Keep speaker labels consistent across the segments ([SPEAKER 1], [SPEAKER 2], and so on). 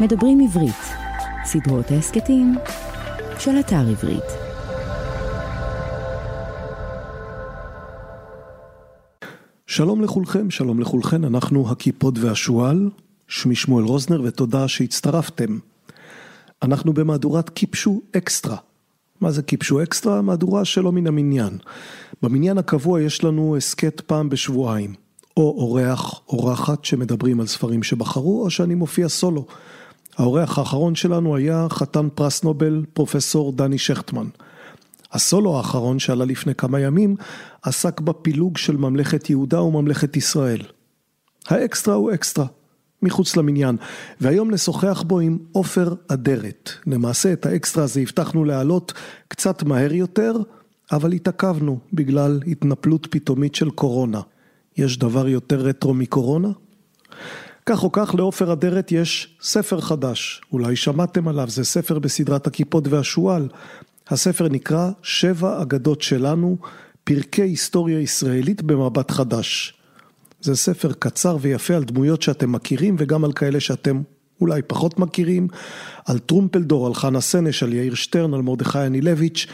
[SPEAKER 1] מדברים עברית, סדרות ההסכתים של אתר עברית.
[SPEAKER 2] שלום לכולכם, שלום לכולכן, אנחנו הקיפוד והשועל, שמי שמואל רוזנר ותודה שהצטרפתם. אנחנו במהדורת קיפשו אקסטרה. מה זה קיפשו אקסטרה? מהדורה שלא מן המניין. במניין הקבוע יש לנו הסכת פעם בשבועיים. או אורח, אורחת שמדברים על ספרים שבחרו, או שאני מופיע סולו. האורח האחרון שלנו היה חתן פרס נובל, פרופסור דני שכטמן. הסולו האחרון שעלה לפני כמה ימים עסק בפילוג של ממלכת יהודה וממלכת ישראל. האקסטרה הוא אקסטרה, מחוץ למניין, והיום נשוחח בו עם עופר אדרת. למעשה את האקסטרה הזה הבטחנו להעלות קצת מהר יותר, אבל התעכבנו בגלל התנפלות פתאומית של קורונה. יש דבר יותר רטרו מקורונה? כך או כך לעופר אדרת יש ספר חדש, אולי שמעתם עליו, זה ספר בסדרת הקיפוד והשועל. הספר נקרא שבע אגדות שלנו, פרקי היסטוריה ישראלית במבט חדש. זה ספר קצר ויפה על דמויות שאתם מכירים וגם על כאלה שאתם אולי פחות מכירים, על טרומפלדור, על חנה סנש, על יאיר שטרן, על מרדכי אנילביץ',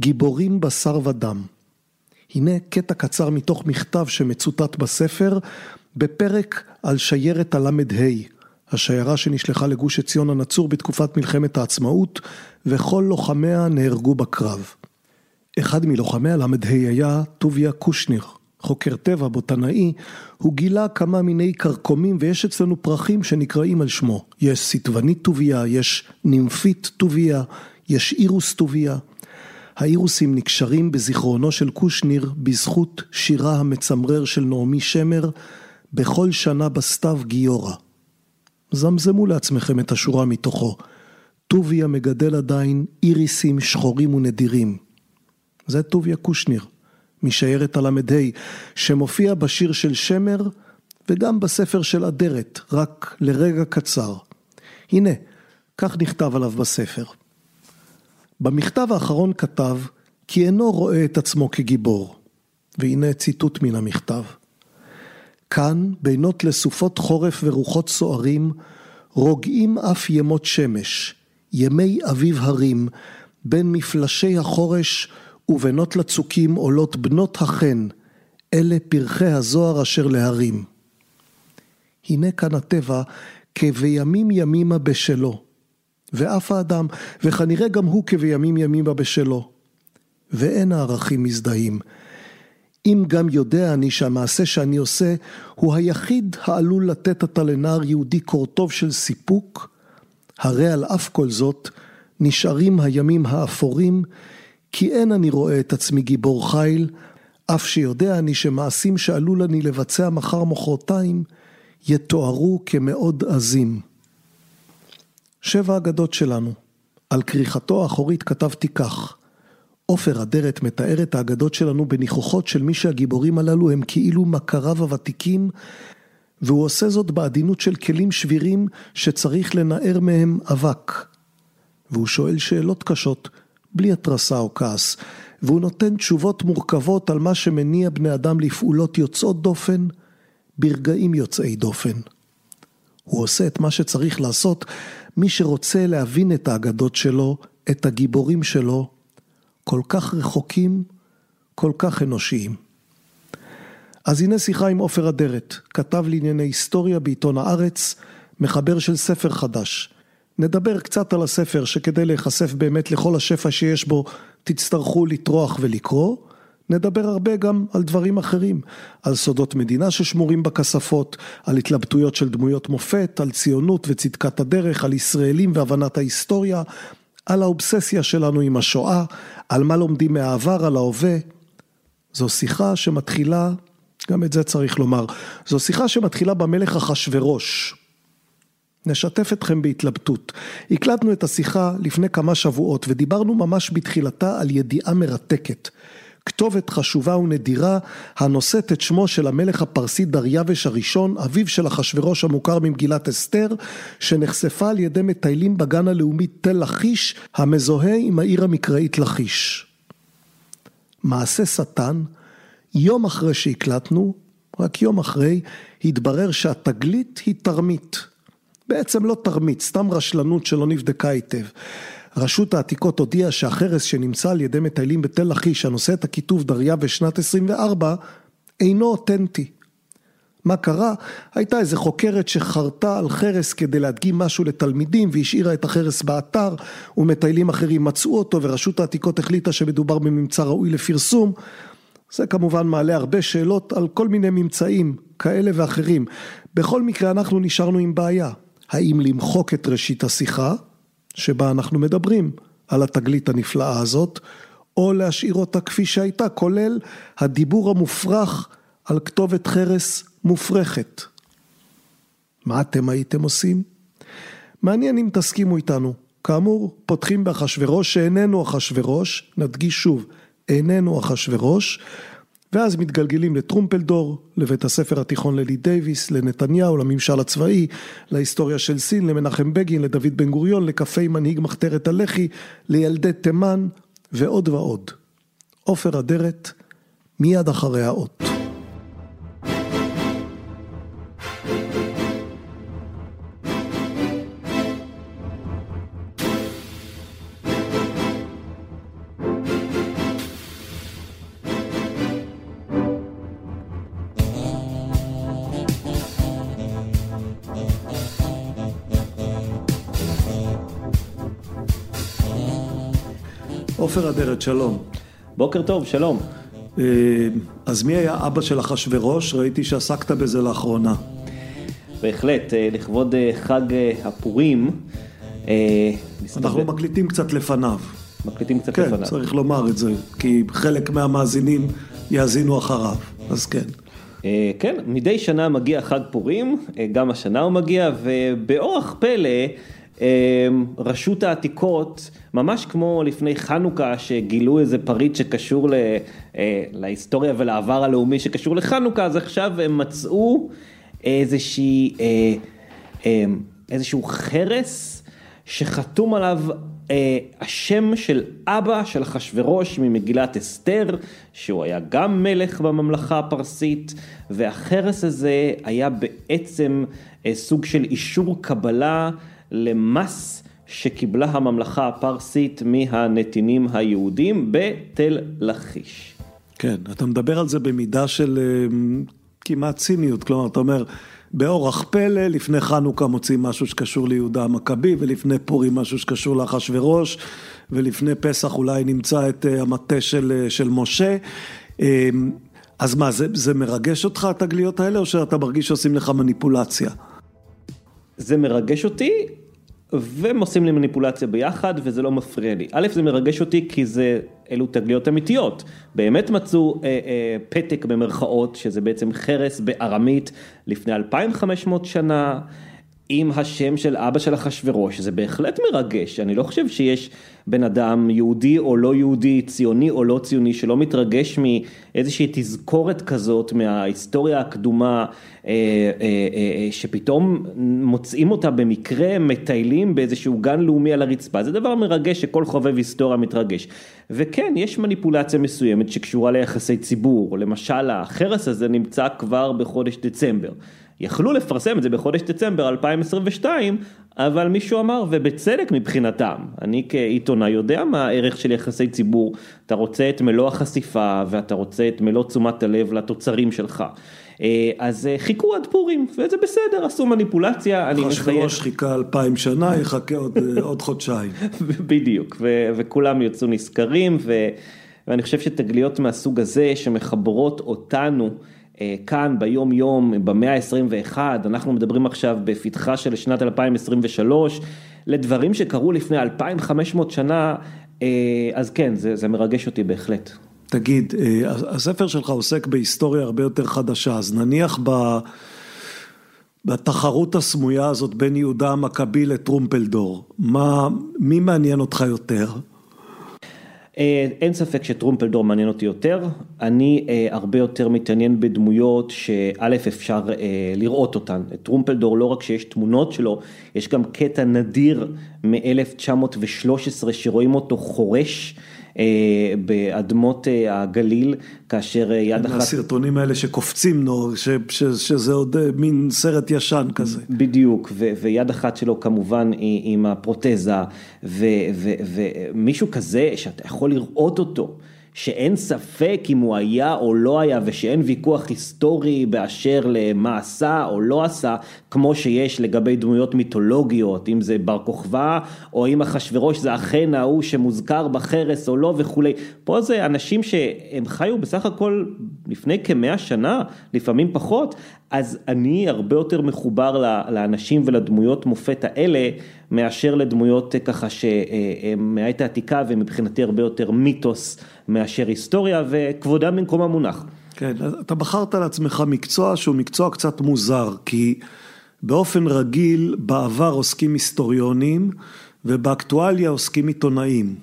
[SPEAKER 2] גיבורים בשר ודם. הנה קטע קצר מתוך מכתב שמצוטט בספר, בפרק על שיירת הל"ה, השיירה שנשלחה לגוש עציון הנצור בתקופת מלחמת העצמאות, וכל לוחמיה נהרגו בקרב. אחד מלוחמי הל"ה היה טוביה קושניר, חוקר טבע, בוטנאי, הוא גילה כמה מיני כרכומים ויש אצלנו פרחים שנקראים על שמו. יש סיטבנית טוביה, יש נימפית טוביה, יש אירוס טוביה. האירוסים נקשרים בזיכרונו של קושניר בזכות שירה המצמרר של נעמי שמר בכל שנה בסתיו גיורא. זמזמו לעצמכם את השורה מתוכו. טוביה מגדל עדיין איריסים שחורים ונדירים. זה טוביה קושניר, משיירת הל"ה, שמופיע בשיר של שמר וגם בספר של אדרת, רק לרגע קצר. הנה, כך נכתב עליו בספר. במכתב האחרון כתב כי אינו רואה את עצמו כגיבור. והנה ציטוט מן המכתב. כאן, בינות לסופות חורף ורוחות סוערים, רוגעים אף ימות שמש, ימי אביב הרים, בין מפלשי החורש ובנות לצוקים עולות בנות החן, אלה פרחי הזוהר אשר להרים. הנה כאן הטבע כבימים ימימה בשלו, ואף האדם, וכנראה גם הוא כבימים ימימה בשלו. ואין הערכים מזדהים. אם גם יודע אני שהמעשה שאני עושה הוא היחיד העלול לתת עתה לנער יהודי קורטוב של סיפוק, הרי על אף כל זאת נשארים הימים האפורים, כי אין אני רואה את עצמי גיבור חיל, אף שיודע אני שמעשים שעלול אני לבצע מחר מחרתיים, יתוארו כמאוד עזים. שבע אגדות שלנו. על כריכתו האחורית כתבתי כך: עופר אדרת מתאר את האגדות שלנו בניחוחות של מי שהגיבורים הללו הם כאילו מכריו הוותיקים, והוא עושה זאת בעדינות של כלים שבירים שצריך לנער מהם אבק. והוא שואל שאלות קשות, בלי התרסה או כעס, והוא נותן תשובות מורכבות על מה שמניע בני אדם לפעולות יוצאות דופן, ברגעים יוצאי דופן. הוא עושה את מה שצריך לעשות מי שרוצה להבין את האגדות שלו, את הגיבורים שלו, כל כך רחוקים, כל כך אנושיים. אז הנה שיחה עם עופר אדרת, כתב לענייני היסטוריה בעיתון הארץ, מחבר של ספר חדש. נדבר קצת על הספר שכדי להיחשף באמת לכל השפע שיש בו תצטרכו לטרוח ולקרוא, נדבר הרבה גם על דברים אחרים, על סודות מדינה ששמורים בכספות, על התלבטויות של דמויות מופת, על ציונות וצדקת הדרך, על ישראלים והבנת ההיסטוריה, על האובססיה שלנו עם השואה, על מה לומדים מהעבר, על ההווה. זו שיחה שמתחילה, גם את זה צריך לומר, זו שיחה שמתחילה במלך אחשורוש. נשתף אתכם בהתלבטות. הקלטנו את השיחה לפני כמה שבועות ודיברנו ממש בתחילתה על ידיעה מרתקת. כתובת חשובה ונדירה הנושאת את שמו של המלך הפרסי דריווש הראשון, אביו של אחשורוש המוכר ממגילת אסתר, שנחשפה על ידי מטיילים בגן הלאומי תל לכיש, המזוהה עם העיר המקראית לכיש. מעשה שטן, יום אחרי שהקלטנו, רק יום אחרי, התברר שהתגלית היא תרמית. בעצם לא תרמית, סתם רשלנות שלא נבדקה היטב. רשות העתיקות הודיעה שהחרס שנמצא על ידי מטיילים בתל לכיש הנושא את הכיתוב דריה בשנת 24 אינו אותנטי. מה קרה? הייתה איזה חוקרת שחרתה על חרס כדי להדגים משהו לתלמידים והשאירה את החרס באתר ומטיילים אחרים מצאו אותו ורשות העתיקות החליטה שמדובר בממצא ראוי לפרסום. זה כמובן מעלה הרבה שאלות על כל מיני ממצאים כאלה ואחרים. בכל מקרה אנחנו נשארנו עם בעיה. האם למחוק את ראשית השיחה, שבה אנחנו מדברים על התגלית הנפלאה הזאת, או להשאיר אותה כפי שהייתה, כולל הדיבור המופרך על כתובת חרס מופרכת. מה אתם הייתם עושים? מעניין אם תסכימו איתנו. כאמור, פותחים באחשוורוש שאיננו אחשוורוש, נדגיש שוב, איננו אחשוורוש, ואז מתגלגלים לטרומפלדור, לבית הספר התיכון ללי דייוויס, לנתניהו, לממשל הצבאי, להיסטוריה של סין, למנחם בגין, לדוד בן גוריון, לקפי מנהיג מחתרת הלח"י, לילדי תימן ועוד ועוד. עופר אדרת, מיד אחרי האות. אדרת, שלום.
[SPEAKER 3] בוקר טוב, שלום.
[SPEAKER 2] אה, אז מי היה אבא של אחשורוש? ראיתי שעסקת בזה לאחרונה.
[SPEAKER 3] בהחלט, אה, לכבוד אה, חג הפורים.
[SPEAKER 2] אנחנו מקליטים קצת לפניו.
[SPEAKER 3] מקליטים קצת
[SPEAKER 2] כן,
[SPEAKER 3] לפניו.
[SPEAKER 2] כן, צריך לומר את זה, כי חלק מהמאזינים יאזינו אחריו, אז כן.
[SPEAKER 3] כן, מדי שנה מגיע חג פורים, גם השנה הוא מגיע, ובאורח פלא, רשות העתיקות, ממש כמו לפני חנוכה שגילו איזה פריט שקשור אה, להיסטוריה ולעבר הלאומי שקשור לחנוכה, אז עכשיו הם מצאו איזושהי, אה, אמ, איזשהו חרס שחתום עליו אה, השם של אבא של אחשורוש ממגילת אסתר, שהוא היה גם מלך בממלכה הפרסית, והחרס הזה היה בעצם סוג של אישור קבלה. למס שקיבלה הממלכה הפרסית מהנתינים היהודים בתל לכיש.
[SPEAKER 2] כן, אתה מדבר על זה במידה של אה, כמעט ציניות, כלומר, אתה אומר, באורח פלא, לפני חנוכה מוצאים משהו שקשור ליהודה המכבי, ולפני פורים משהו שקשור לאחשוורוש, ולפני פסח אולי נמצא את אה, המטה של, אה, של משה. אז מה, זה, זה מרגש אותך, התגליות האלה, או שאתה מרגיש שעושים לך מניפולציה?
[SPEAKER 3] זה מרגש אותי, והם עושים לי מניפולציה ביחד, וזה לא מפריע לי. א', זה מרגש אותי כי זה, אלו תגליות אמיתיות. באמת מצאו אה, אה, פתק במרכאות, שזה בעצם חרס בארמית לפני 2,500 שנה. עם השם של אבא של אחשורוש, זה בהחלט מרגש, אני לא חושב שיש בן אדם יהודי או לא יהודי, ציוני או לא ציוני, שלא מתרגש מאיזושהי תזכורת כזאת מההיסטוריה הקדומה, אה, אה, אה, שפתאום מוצאים אותה במקרה, מטיילים באיזשהו גן לאומי על הרצפה, זה דבר מרגש שכל חובב היסטוריה מתרגש. וכן, יש מניפולציה מסוימת שקשורה ליחסי ציבור, למשל החרס הזה נמצא כבר בחודש דצמבר. יכלו לפרסם את זה בחודש דצמבר 2022, אבל מישהו אמר, ובצדק מבחינתם, אני כעיתונאי יודע מה הערך של יחסי ציבור, אתה רוצה את מלוא החשיפה ואתה רוצה את מלוא תשומת הלב לתוצרים שלך. אה, אז אה, חיכו עד פורים, וזה בסדר, עשו מניפולציה, אני
[SPEAKER 2] מחייך. אחשוורוש חיכה אלפיים שנה, יחכה עוד, אה, עוד חודשיים.
[SPEAKER 3] בדיוק, ו- וכולם יצאו נשכרים, ו- ואני חושב שתגליות מהסוג הזה שמחברות אותנו, כאן ביום יום במאה ה-21, אנחנו מדברים עכשיו בפתחה של שנת 2023, לדברים שקרו לפני 2,500 שנה, אה, אז כן, זה, זה מרגש אותי בהחלט.
[SPEAKER 2] תגיד, אה, הספר שלך עוסק בהיסטוריה הרבה יותר חדשה, אז נניח ב... בתחרות הסמויה הזאת בין יהודה המכבי לטרומפלדור, מה, מי מעניין אותך יותר?
[SPEAKER 3] אה, אין ספק שטרומפלדור מעניין אותי יותר, אני אה, הרבה יותר מתעניין בדמויות שא' אפשר אה, לראות אותן, טרומפלדור לא רק שיש תמונות שלו, יש גם קטע נדיר מ-1913 שרואים אותו חורש באדמות הגליל, כאשר יד אחת...
[SPEAKER 4] מהסרטונים האלה שקופצים נור, ש, ש, שזה עוד מין סרט ישן כזה.
[SPEAKER 3] בדיוק, ו, ויד אחת שלו כמובן היא עם הפרוטזה, ומישהו כזה שאתה יכול לראות אותו. שאין ספק אם הוא היה או לא היה ושאין ויכוח היסטורי באשר למה עשה או לא עשה, כמו שיש לגבי דמויות מיתולוגיות, אם זה בר כוכבא או אם אחשוורוש זה אכן ההוא שמוזכר בחרס או לא וכולי. פה זה אנשים שהם חיו בסך הכל לפני כמאה שנה, לפעמים פחות, אז אני הרבה יותר מחובר לאנשים ולדמויות מופת האלה, מאשר לדמויות ככה שהם מהעת העתיקה ומבחינתי הרבה יותר מיתוס מאשר היסטוריה וכבודם במקום המונח.
[SPEAKER 4] כן, אתה בחרת לעצמך מקצוע שהוא מקצוע קצת מוזר, כי באופן רגיל בעבר עוסקים היסטוריונים ובאקטואליה עוסקים עיתונאים.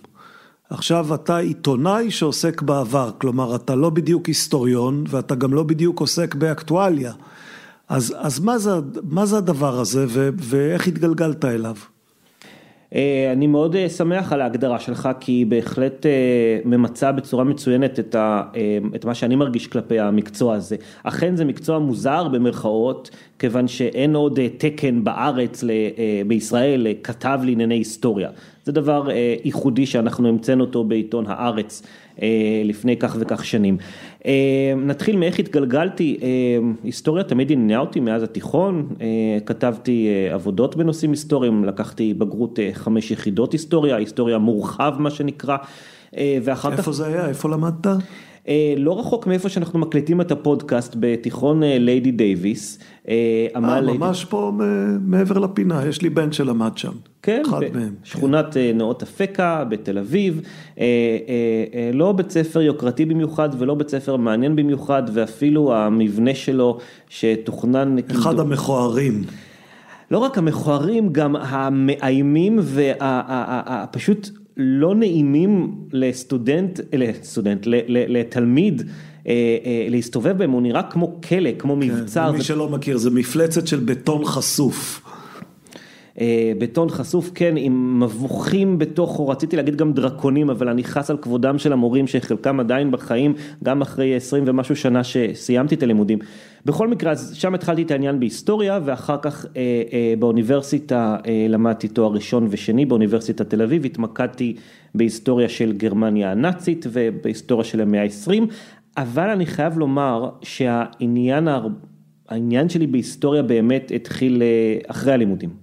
[SPEAKER 4] עכשיו אתה עיתונאי שעוסק בעבר, כלומר אתה לא בדיוק היסטוריון ואתה גם לא בדיוק עוסק באקטואליה. אז, אז מה, זה, מה זה הדבר הזה ו, ואיך התגלגלת אליו?
[SPEAKER 3] אה, אני מאוד אה, שמח על ההגדרה שלך, כי היא בהחלט אה, ממצה בצורה מצוינת את, ה, את מה שאני מרגיש כלפי המקצוע הזה. אכן זה מקצוע מוזר במרכאות, כיוון שאין עוד תקן בארץ, בישראל, לכתב לענייני היסטוריה. זה דבר ייחודי שאנחנו המצאנו אותו בעיתון הארץ לפני כך וכך שנים. נתחיל מאיך התגלגלתי, היסטוריה תמיד עניינה אותי מאז התיכון, כתבתי עבודות בנושאים היסטוריים, לקחתי בגרות חמש יחידות היסטוריה, היסטוריה מורחב מה שנקרא,
[SPEAKER 4] ואחר איפה כך... איפה זה היה? איפה למדת?
[SPEAKER 3] לא רחוק מאיפה שאנחנו מקליטים את הפודקאסט בתיכון ליידי דייוויס.
[SPEAKER 4] אה, ממש ליידי... פה מעבר לפינה, יש לי בן שלמד שם.
[SPEAKER 3] כן, אחד מהם. שכונת כן. נאות אפקה בתל אביב, אה, אה, לא בית ספר יוקרתי במיוחד ולא בית ספר מעניין במיוחד ואפילו המבנה שלו שתוכנן.
[SPEAKER 4] אחד כאילו... המכוערים.
[SPEAKER 3] לא רק המכוערים, גם המאיימים והפשוט לא נעימים לסטודנט, לסטודנט, לתלמיד. אה, אה, להסתובב בהם, הוא נראה כמו כלא, כמו כן, מבצר.
[SPEAKER 4] מי שלא מכיר, זה מפלצת של בטון חשוף.
[SPEAKER 3] אה, בטון חשוף, כן, עם מבוכים בתוכו, רציתי להגיד גם דרקונים, אבל אני חס על כבודם של המורים שחלקם עדיין בחיים, גם אחרי 20 ומשהו שנה שסיימתי את הלימודים. בכל מקרה, אז שם התחלתי את העניין בהיסטוריה, ואחר כך אה, אה, באוניברסיטה אה, למדתי תואר ראשון ושני באוניברסיטת תל אביב, התמקדתי בהיסטוריה של גרמניה הנאצית ובהיסטוריה של המאה ה-20. אבל אני חייב לומר שהעניין העניין שלי בהיסטוריה באמת התחיל אה, אחרי הלימודים.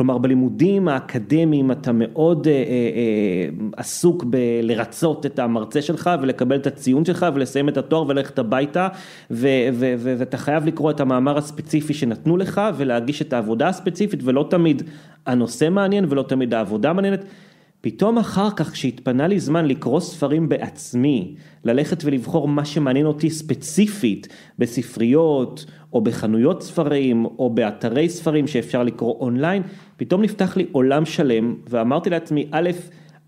[SPEAKER 3] כלומר בלימודים האקדמיים אתה מאוד אה, אה, אה, עסוק בלרצות את המרצה שלך ולקבל את הציון שלך ולסיים את התואר וללכת הביתה ו, ו, ו, ואתה חייב לקרוא את המאמר הספציפי שנתנו לך ולהגיש את העבודה הספציפית ולא תמיד הנושא מעניין ולא תמיד העבודה מעניינת. פתאום אחר כך כשהתפנה לי זמן לקרוא ספרים בעצמי, ללכת ולבחור מה שמעניין אותי ספציפית בספריות או בחנויות ספרים או באתרי ספרים שאפשר לקרוא אונליין, פתאום נפתח לי עולם שלם ואמרתי לעצמי, א',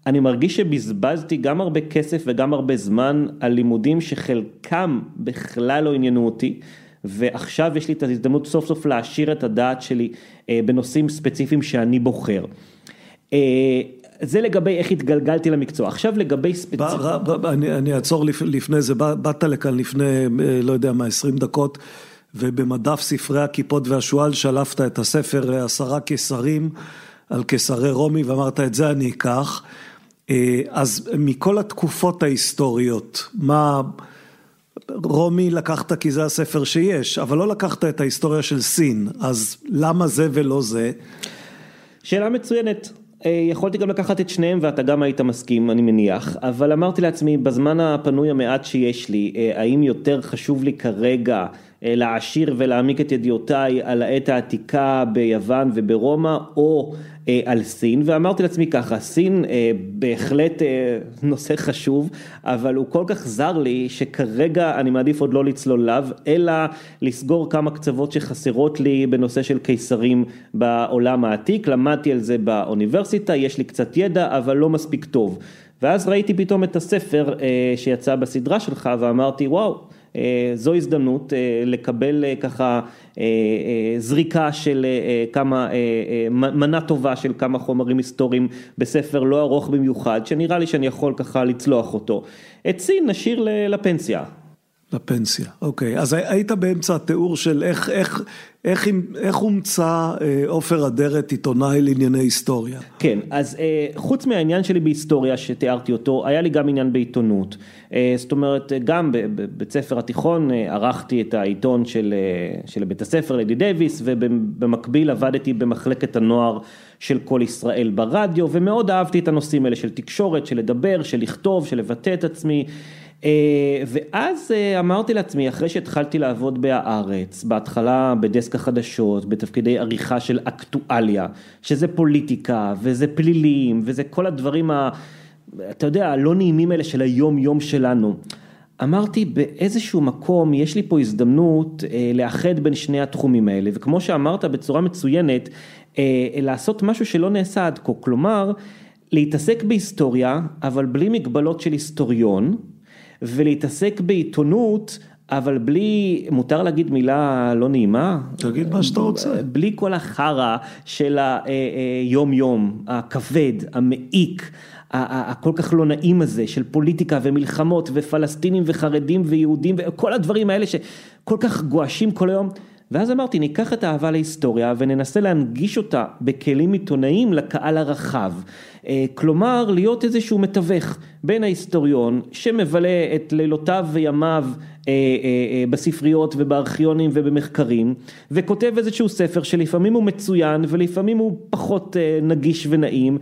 [SPEAKER 3] אני מרגיש שבזבזתי גם הרבה כסף וגם הרבה זמן על לימודים שחלקם בכלל לא עניינו אותי. ועכשיו יש לי את ההזדמנות סוף סוף להעשיר את הדעת שלי אה, בנושאים ספציפיים שאני בוחר. אה, זה לגבי איך התגלגלתי למקצוע. עכשיו לגבי ספציפית.
[SPEAKER 4] אני, אני אעצור לפ, לפני זה, באת לכאן לפני, אה, לא יודע מה, 20 דקות, ובמדף ספרי הכיפות והשועל שלפת את הספר אה, עשרה קיסרים על קיסרי רומי, ואמרת את זה אני אקח. אה, אז מכל התקופות ההיסטוריות, מה... רומי לקחת כי זה הספר שיש, אבל לא לקחת את ההיסטוריה של סין, אז למה זה ולא זה?
[SPEAKER 3] שאלה מצוינת. אה, יכולתי גם לקחת את שניהם ואתה גם היית מסכים אני מניח, אבל אמרתי לעצמי בזמן הפנוי המעט שיש לי, אה, האם יותר חשוב לי כרגע אה, להעשיר ולהעמיק את ידיעותיי על העת העתיקה ביוון וברומא או על סין ואמרתי לעצמי ככה סין אה, בהחלט נושא חשוב אבל הוא כל כך זר לי שכרגע אני מעדיף עוד לא לצלול אליו אלא לסגור כמה קצוות שחסרות לי בנושא של קיסרים בעולם העתיק. למדתי על זה באוניברסיטה יש לי קצת ידע אבל לא מספיק טוב. ואז ראיתי פתאום את הספר שיצא בסדרה שלך ואמרתי וואו זו הזדמנות לקבל ככה זריקה של כמה, מנה טובה של כמה חומרים היסטוריים בספר לא ארוך במיוחד, שנראה לי שאני יכול ככה לצלוח אותו. את סין נשאיר לפנסיה.
[SPEAKER 2] לפנסיה, אוקיי. אז היית באמצע התיאור של איך, איך, איך, איך הומצא אה, עופר אדרת עיתונאי לענייני היסטוריה.
[SPEAKER 3] כן, אז אה, חוץ מהעניין שלי בהיסטוריה שתיארתי אותו, היה לי גם עניין בעיתונות. אה, זאת אומרת, גם בבית ספר התיכון ערכתי את העיתון של, של בית הספר לידי דייוויס, ובמקביל עבדתי במחלקת הנוער של כל ישראל ברדיו, ומאוד אהבתי את הנושאים האלה של תקשורת, של לדבר, של לכתוב, של לבטא את עצמי. אה, ואז אה, אמרתי לעצמי, אחרי שהתחלתי לעבוד בהארץ, בהתחלה בדסק החדשות, בתפקידי עריכה של אקטואליה, שזה פוליטיקה, וזה פלילים, וזה כל הדברים, ה, אתה יודע, הלא נעימים האלה של היום יום שלנו. אמרתי באיזשהו מקום יש לי פה הזדמנות אה, לאחד בין שני התחומים האלה וכמו שאמרת בצורה מצוינת לעשות משהו שלא נעשה עד כה, כלומר להתעסק בהיסטוריה אבל בלי מגבלות של היסטוריון ולהתעסק בעיתונות, אבל בלי, מותר להגיד מילה לא נעימה?
[SPEAKER 2] תגיד מה שאתה רוצה.
[SPEAKER 3] בלי כל החרא של היום אה, אה, יום, הכבד, המעיק. הכל כך לא נעים הזה של פוליטיקה ומלחמות ופלסטינים וחרדים ויהודים וכל הדברים האלה שכל כך גועשים כל היום. ואז אמרתי, ניקח את האהבה להיסטוריה וננסה להנגיש אותה בכלים עיתונאיים לקהל הרחב. אה, כלומר, להיות איזשהו מתווך בין ההיסטוריון שמבלה את לילותיו וימיו אה, אה, בספריות ובארכיונים ובמחקרים, וכותב איזשהו ספר שלפעמים הוא מצוין ולפעמים הוא פחות נגיש ונעים,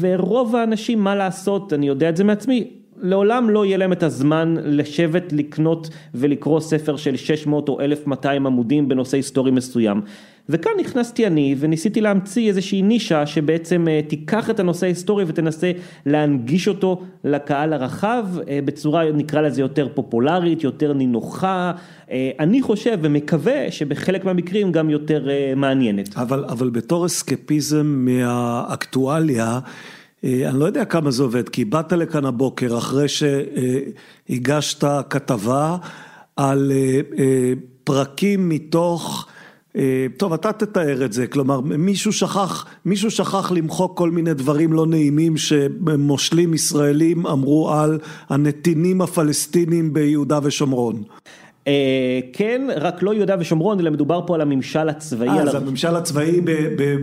[SPEAKER 3] ורוב האנשים, מה לעשות, אני יודע את זה מעצמי, לעולם לא יהיה להם את הזמן לשבת לקנות ולקרוא ספר של 600 או 1200 עמודים בנושא היסטורי מסוים. וכאן נכנסתי אני וניסיתי להמציא איזושהי נישה שבעצם אה, תיקח את הנושא ההיסטורי ותנסה להנגיש אותו לקהל הרחב אה, בצורה נקרא לזה יותר פופולרית, יותר נינוחה, אה, אני חושב ומקווה שבחלק מהמקרים גם יותר מעניינת.
[SPEAKER 2] אבל, אבל בתור אסקפיזם מהאקטואליה אני לא יודע כמה זה עובד, כי באת לכאן הבוקר אחרי שהגשת כתבה על אה, אה, פרקים מתוך, טוב אתה תתאר את זה, כלומר מישהו שכח, מישהו שכח למחוק כל מיני דברים לא נעימים שמושלים ישראלים אמרו על הנתינים הפלסטינים ביהודה ושומרון.
[SPEAKER 3] אה, כן, רק לא יהודה ושומרון, אלא מדובר פה על הממשל הצבאי.
[SPEAKER 2] אה, אז הממשל הצבאי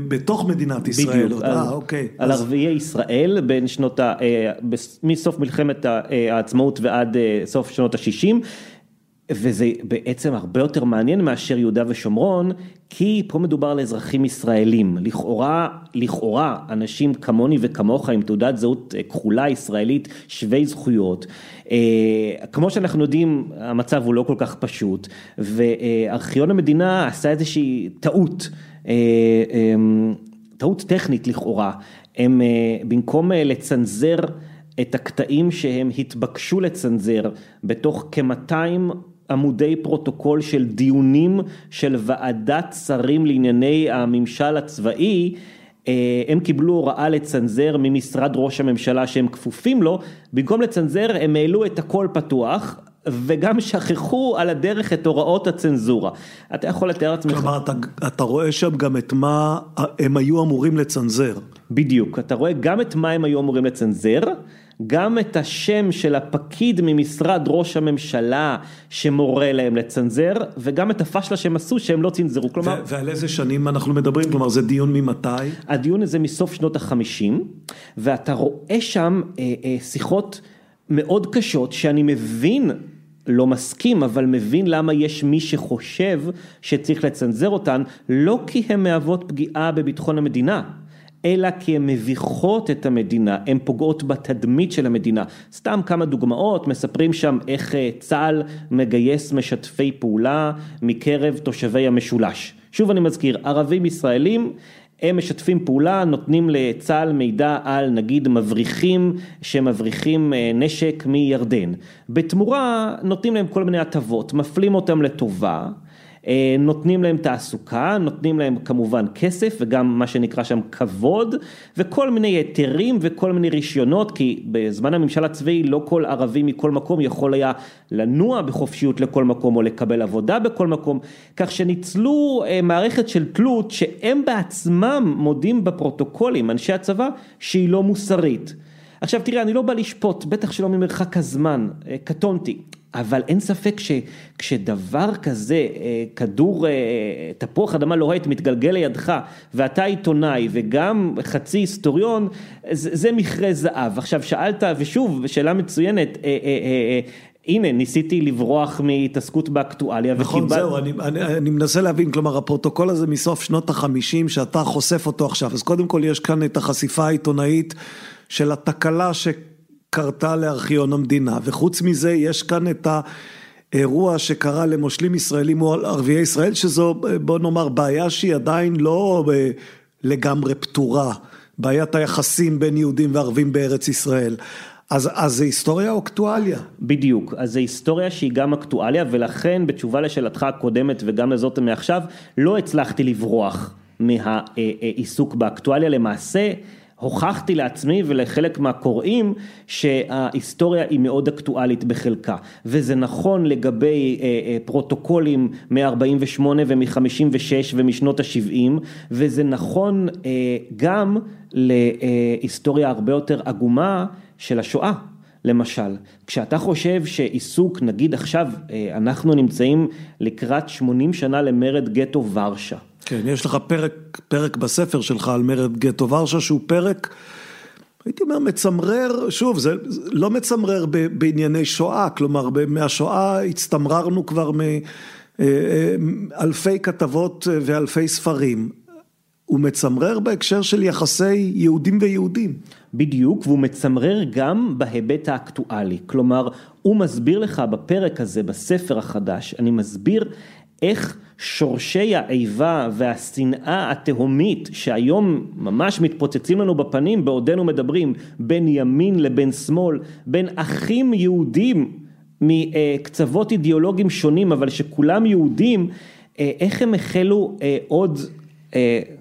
[SPEAKER 2] בתוך מדינת ישראל.
[SPEAKER 3] בדיוק, אה, אוקיי. על ערביי ישראל בין שנות ה... אה, מסוף מלחמת העצמאות ועד סוף שנות ה-60. וזה בעצם הרבה יותר מעניין מאשר יהודה ושומרון, כי פה מדובר על אזרחים ישראלים, לכאורה, לכאורה אנשים כמוני וכמוך עם תעודת זהות אה, כחולה ישראלית שווי זכויות, אה, כמו שאנחנו יודעים המצב הוא לא כל כך פשוט, וארכיון המדינה עשה איזושהי טעות, אה, טעות טכנית לכאורה, הם במקום לצנזר את הקטעים שהם התבקשו לצנזר בתוך כ-200 עמודי פרוטוקול של דיונים של ועדת שרים לענייני הממשל הצבאי, אה, הם קיבלו הוראה לצנזר ממשרד ראש הממשלה שהם כפופים לו, במקום לצנזר הם העלו את הכל פתוח. וגם שכחו על הדרך את הוראות הצנזורה. אתה יכול לתאר לעצמך...
[SPEAKER 2] כלומר, אתה, אתה רואה שם גם את מה הם היו אמורים לצנזר.
[SPEAKER 3] בדיוק, אתה רואה גם את מה הם היו אמורים לצנזר, גם את השם של הפקיד ממשרד ראש הממשלה שמורה להם לצנזר, וגם את הפשלה שהם עשו שהם לא צנזרו,
[SPEAKER 2] כלומר... ועל איזה שנים אנחנו מדברים? כלומר זה דיון ממתי?
[SPEAKER 3] הדיון הזה מסוף שנות החמישים, ואתה רואה שם אה, אה, שיחות מאוד קשות שאני מבין לא מסכים, אבל מבין למה יש מי שחושב שצריך לצנזר אותן, לא כי הן מהוות פגיעה בביטחון המדינה. אלא כי הן מביכות את המדינה, הן פוגעות בתדמית של המדינה. סתם כמה דוגמאות, מספרים שם איך אה, צה"ל מגייס משתפי פעולה מקרב תושבי המשולש. שוב אני מזכיר, ערבים ישראלים הם משתפים פעולה, נותנים לצה"ל מידע על נגיד מבריחים שמבריחים אה, נשק מירדן. בתמורה נותנים להם כל מיני הטבות, מפלים אותם לטובה. אה, נותנים להם תעסוקה, נותנים להם כמובן כסף וגם מה שנקרא שם כבוד וכל מיני היתרים וכל מיני רישיונות כי בזמן הממשל הצבאי לא כל ערבי מכל מקום יכול היה לנוע בחופשיות לכל מקום או לקבל עבודה בכל מקום, כך שניצלו אה, מערכת של תלות שהם בעצמם מודים בפרוטוקולים, אנשי הצבא, שהיא לא מוסרית. עכשיו תראה, אני לא בא לשפוט, בטח שלא ממרחק הזמן, אה, קטונתי, אבל אין ספק שכשדבר כזה, אה, כדור, אה, תפוח אדמה לוהט מתגלגל לידך, ואתה עיתונאי וגם חצי היסטוריון, זה, זה מכרה זהב. עכשיו שאלת, ושוב, שאלה מצוינת, הנה, ניסיתי לברוח מהתעסקות באקטואליה.
[SPEAKER 2] נכון, וקיבל... זהו, אני, אני, אני מנסה להבין, כלומר, הפרוטוקול הזה מסוף שנות החמישים, שאתה חושף אותו עכשיו, אז קודם כל יש כאן את החשיפה העיתונאית של התקלה שקרתה לארכיון המדינה, וחוץ מזה יש כאן את האירוע שקרה למושלים ישראלים או ערביי ישראל, שזו בוא נאמר בעיה שהיא עדיין לא אה, לגמרי פתורה, בעיית היחסים בין יהודים וערבים בארץ ישראל. אז, אז זה היסטוריה או אקטואליה?
[SPEAKER 3] בדיוק, אז זה היסטוריה שהיא גם אקטואליה ולכן בתשובה לשאלתך הקודמת וגם לזאת מעכשיו לא הצלחתי לברוח מהעיסוק באקטואליה למעשה הוכחתי לעצמי ולחלק מהקוראים שההיסטוריה היא מאוד אקטואלית בחלקה וזה נכון לגבי אה, אה, פרוטוקולים מ-48 ומ-56 ומשנות ה-70 וזה נכון אה, גם להיסטוריה הרבה יותר עגומה של השואה. למשל, כשאתה חושב שעיסוק, נגיד עכשיו, אנחנו נמצאים לקראת 80 שנה למרד גטו ורשה.
[SPEAKER 2] כן, יש לך פרק, פרק בספר שלך על מרד גטו ורשה, שהוא פרק, הייתי אומר, מצמרר, שוב, זה לא מצמרר בענייני שואה, כלומר, מהשואה הצטמררנו כבר מאלפי אה, אה, כתבות ואלפי ספרים. הוא מצמרר בהקשר של יחסי יהודים ויהודים.
[SPEAKER 3] בדיוק, והוא מצמרר גם בהיבט האקטואלי. כלומר, הוא מסביר לך בפרק הזה, בספר החדש, אני מסביר איך שורשי האיבה והשנאה התהומית שהיום ממש מתפוצצים לנו בפנים בעודנו מדברים בין ימין לבין שמאל, בין אחים יהודים מקצוות אידיאולוגיים שונים אבל שכולם יהודים, אה, איך הם החלו אה, עוד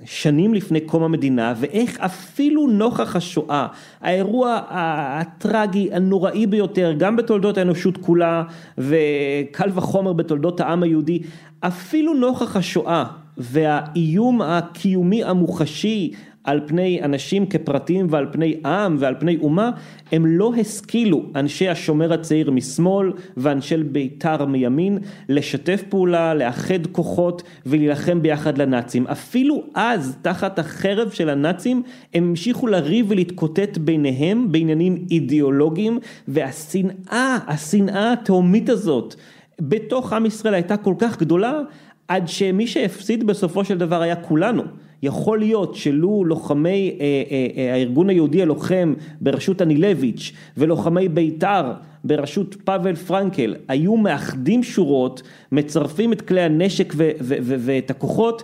[SPEAKER 3] שנים לפני קום המדינה ואיך אפילו נוכח השואה, האירוע הטרגי הנוראי ביותר גם בתולדות האנושות כולה וקל וחומר בתולדות העם היהודי, אפילו נוכח השואה והאיום הקיומי המוחשי על פני אנשים כפרטים ועל פני עם ועל פני אומה, הם לא השכילו, אנשי השומר הצעיר משמאל ואנשי בית"ר מימין, לשתף פעולה, לאחד כוחות ולהילחם ביחד לנאצים. אפילו אז, תחת החרב של הנאצים, הם המשיכו לריב ולהתקוטט ביניהם בעניינים אידיאולוגיים, והשנאה, השנאה התהומית הזאת בתוך עם ישראל הייתה כל כך גדולה, עד שמי שהפסיד בסופו של דבר היה כולנו. יכול להיות שלו לוחמי אה, אה, אה, הארגון היהודי הלוחם בראשות אנילביץ' ולוחמי בית"ר בראשות פאבל פרנקל היו מאחדים שורות, מצרפים את כלי הנשק ו- ו- ו- ואת הכוחות,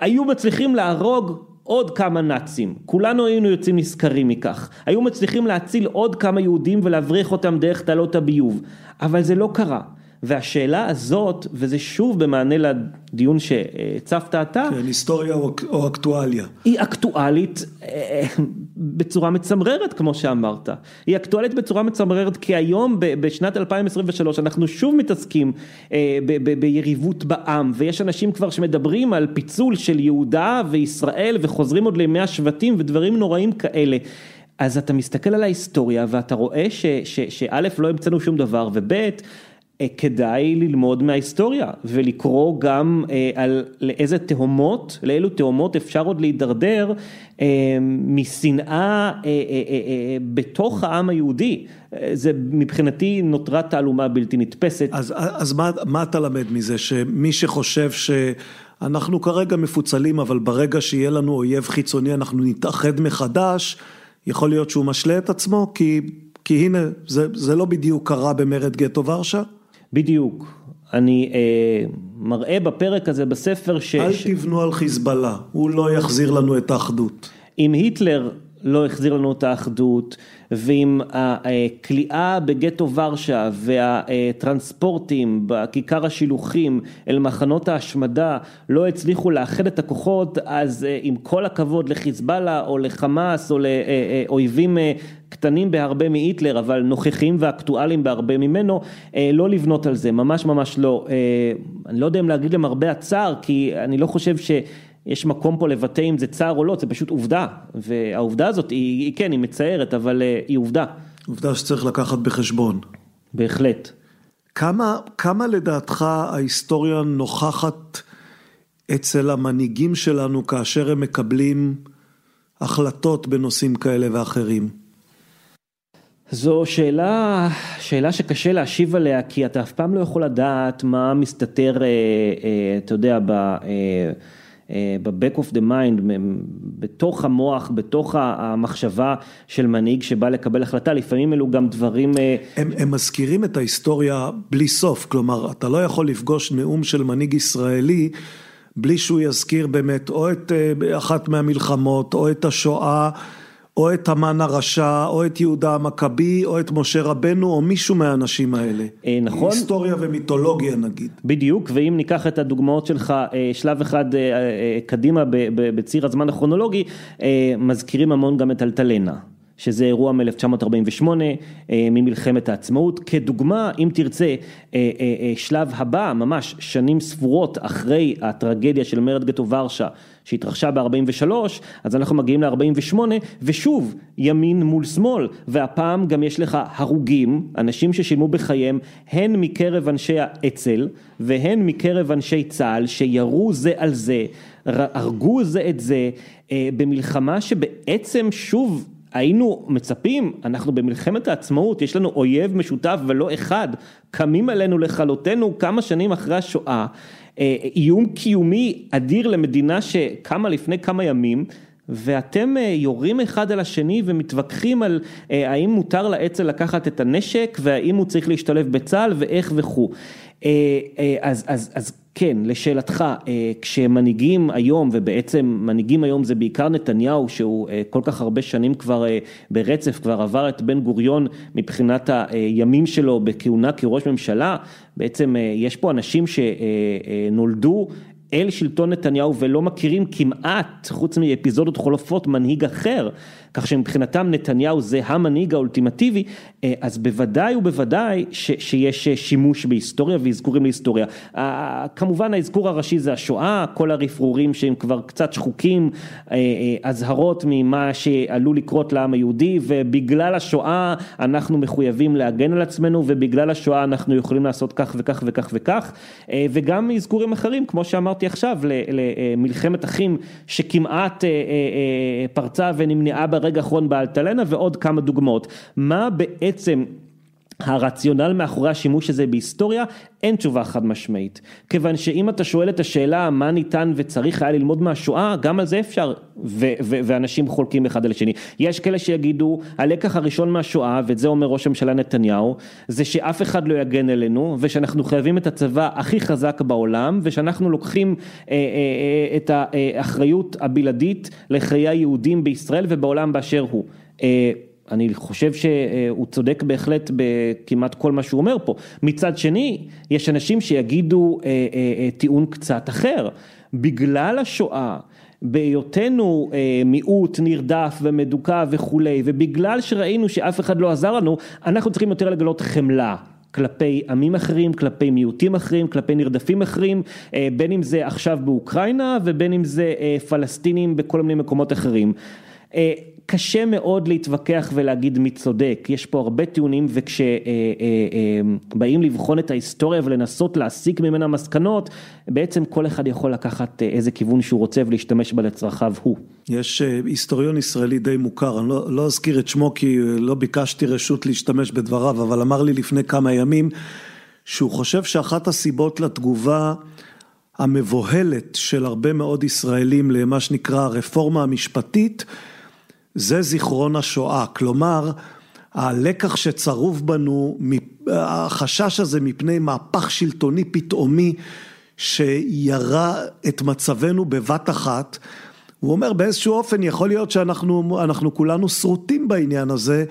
[SPEAKER 3] היו מצליחים להרוג עוד כמה נאצים, כולנו היינו יוצאים נשכרים מכך, היו מצליחים להציל עוד כמה יהודים ולהבריח אותם דרך תעלות הביוב, אבל זה לא קרה. והשאלה הזאת, וזה שוב במענה לדיון שהצפת אתה,
[SPEAKER 2] כן, היסטוריה או, או אקטואליה.
[SPEAKER 3] היא אקטואלית אה, בצורה מצמררת כמו שאמרת, היא אקטואלית בצורה מצמררת כי היום בשנת 2023 אנחנו שוב מתעסקים אה, ביריבות בעם ויש אנשים כבר שמדברים על פיצול של יהודה וישראל וחוזרים עוד לימי השבטים ודברים נוראים כאלה. אז אתה מסתכל על ההיסטוריה ואתה רואה שא' לא המצאנו שום דבר וב' כדאי ללמוד מההיסטוריה ולקרוא גם אה, על לאיזה תהומות, לאילו תהומות אפשר עוד להידרדר אה, משנאה בתוך העם היהודי. זה מבחינתי נותרה תעלומה בלתי נתפסת.
[SPEAKER 2] אז, אז מה, מה אתה למד מזה? שמי שחושב שאנחנו כרגע מפוצלים, אבל ברגע שיהיה לנו אויב חיצוני אנחנו נתאחד מחדש, יכול להיות שהוא משלה את עצמו? כי, כי הנה, זה, זה לא בדיוק קרה במרד גטו ורשה?
[SPEAKER 3] בדיוק. אני אה, מראה בפרק הזה בספר ש...
[SPEAKER 2] אל. תבנו על חיזבאללה, הוא לא יחזיר לנו את האחדות.
[SPEAKER 3] אם היטלר לא החזיר לנו את האחדות, ואם הכליאה בגטו ורשה והטרנספורטים בכיכר השילוחים אל מחנות ההשמדה לא הצליחו לאחד את הכוחות, אז עם כל הכבוד לחיזבאללה או לחמאס או לאויבים קטנים בהרבה מהיטלר, אבל נוכחים ואקטואליים בהרבה ממנו, לא לבנות על זה, ממש ממש לא. אני לא יודע אם להגיד למרבה הצער, כי אני לא חושב ש... יש מקום פה לבטא אם זה צער או לא, זה פשוט עובדה, והעובדה הזאת היא, היא כן, היא מצערת, אבל היא עובדה.
[SPEAKER 2] עובדה שצריך לקחת בחשבון.
[SPEAKER 3] בהחלט.
[SPEAKER 2] כמה, כמה לדעתך ההיסטוריה נוכחת אצל המנהיגים שלנו כאשר הם מקבלים החלטות בנושאים כאלה ואחרים?
[SPEAKER 3] זו שאלה, שאלה שקשה להשיב עליה, כי אתה אף פעם לא יכול לדעת מה מסתתר, אתה יודע, ב... ב-back of the mind, בתוך המוח, בתוך המחשבה של מנהיג שבא לקבל החלטה, לפעמים אלו גם דברים...
[SPEAKER 2] הם, הם מזכירים את ההיסטוריה בלי סוף, כלומר, אתה לא יכול לפגוש נאום של מנהיג ישראלי בלי שהוא יזכיר באמת או את אחת מהמלחמות, או את השואה. או את המן הרשע, או את יהודה המכבי, או את משה רבנו, או מישהו מהאנשים האלה.
[SPEAKER 3] נכון.
[SPEAKER 2] היסטוריה ומיתולוגיה נגיד.
[SPEAKER 3] בדיוק, ואם ניקח את הדוגמאות שלך שלב אחד קדימה בציר הזמן הכרונולוגי, מזכירים המון גם את אלטלנה. שזה אירוע מ-1948 ממלחמת העצמאות, כדוגמה אם תרצה שלב הבא ממש שנים ספורות אחרי הטרגדיה של מרד גטו ורשה שהתרחשה ב-43 אז אנחנו מגיעים ל-48 ושוב ימין מול שמאל. והפעם גם יש לך הרוגים, אנשים ששילמו בחייהם הן מקרב אנשי האצ"ל והן מקרב אנשי צה"ל שירו זה על זה, הרגו זה את זה במלחמה שבעצם שוב היינו מצפים, אנחנו במלחמת העצמאות, יש לנו אויב משותף ולא אחד, קמים עלינו לכלותנו כמה שנים אחרי השואה, איום קיומי אדיר למדינה שקמה לפני כמה ימים, ואתם יורים אחד על השני ומתווכחים על האם מותר לאצ"ל לקחת את הנשק והאם הוא צריך להשתלב בצה"ל ואיך וכו'. אז, אז, אז כן, לשאלתך, כשמנהיגים היום, ובעצם מנהיגים היום זה בעיקר נתניהו, שהוא כל כך הרבה שנים כבר ברצף, כבר עבר את בן גוריון מבחינת הימים שלו בכהונה כראש ממשלה, בעצם יש פה אנשים שנולדו אל שלטון נתניהו ולא מכירים כמעט, חוץ מאפיזודות חולפות, מנהיג אחר, כך שמבחינתם נתניהו זה המנהיג האולטימטיבי, אז בוודאי ובוודאי ש, שיש שימוש בהיסטוריה ואזכורים להיסטוריה. כמובן האזכור הראשי זה השואה, כל הרפרורים שהם כבר קצת שחוקים, אזהרות ממה שעלול לקרות לעם היהודי, ובגלל השואה אנחנו מחויבים להגן על עצמנו, ובגלל השואה אנחנו יכולים לעשות כך וכך וכך וכך, וגם אזכורים אחרים, כמו שאמרתי עכשיו, למלחמת אחים שכמעט פרצה ונמנעה ברגע האחרון באלטלנה ועוד כמה דוגמאות. מה בעצם הרציונל מאחורי השימוש הזה בהיסטוריה, אין תשובה חד משמעית. כיוון שאם אתה שואל את השאלה מה ניתן וצריך היה ללמוד מהשואה, גם על זה אפשר, ו- ו- ואנשים חולקים אחד על השני. יש כאלה שיגידו, הלקח הראשון מהשואה, ואת זה אומר ראש הממשלה נתניהו, זה שאף אחד לא יגן אלינו, ושאנחנו חייבים את הצבא הכי חזק בעולם, ושאנחנו לוקחים אה, אה, את האחריות הבלעדית לחיי היהודים בישראל ובעולם באשר הוא. אה, אני חושב שהוא צודק בהחלט בכמעט כל מה שהוא אומר פה. מצד שני, יש אנשים שיגידו טיעון קצת אחר. בגלל השואה, בהיותנו מיעוט נרדף ומדוכא וכולי, ובגלל שראינו שאף אחד לא עזר לנו, אנחנו צריכים יותר לגלות חמלה. כלפי עמים אחרים, כלפי מיעוטים אחרים, כלפי נרדפים אחרים, בין אם זה עכשיו באוקראינה ובין אם זה פלסטינים בכל מיני מקומות אחרים. קשה מאוד להתווכח ולהגיד מי צודק, יש פה הרבה טיעונים וכשבאים לבחון את ההיסטוריה ולנסות להסיק ממנה מסקנות, בעצם כל אחד יכול לקחת איזה כיוון שהוא רוצה ולהשתמש בה לצרכיו הוא.
[SPEAKER 2] יש היסטוריון ישראלי די מוכר, אני לא, לא אזכיר את שמו כי לא ביקשתי רשות להשתמש בדבריו, אבל אמר לי לפני כמה ימים שהוא חושב שאחת הסיבות לתגובה המבוהלת של הרבה מאוד ישראלים למה שנקרא הרפורמה המשפטית, זה זיכרון השואה, כלומר הלקח שצרוב בנו, החשש הזה מפני מהפך שלטוני פתאומי שירה את מצבנו בבת אחת, הוא אומר באיזשהו אופן יכול להיות שאנחנו כולנו שרוטים בעניין הזה,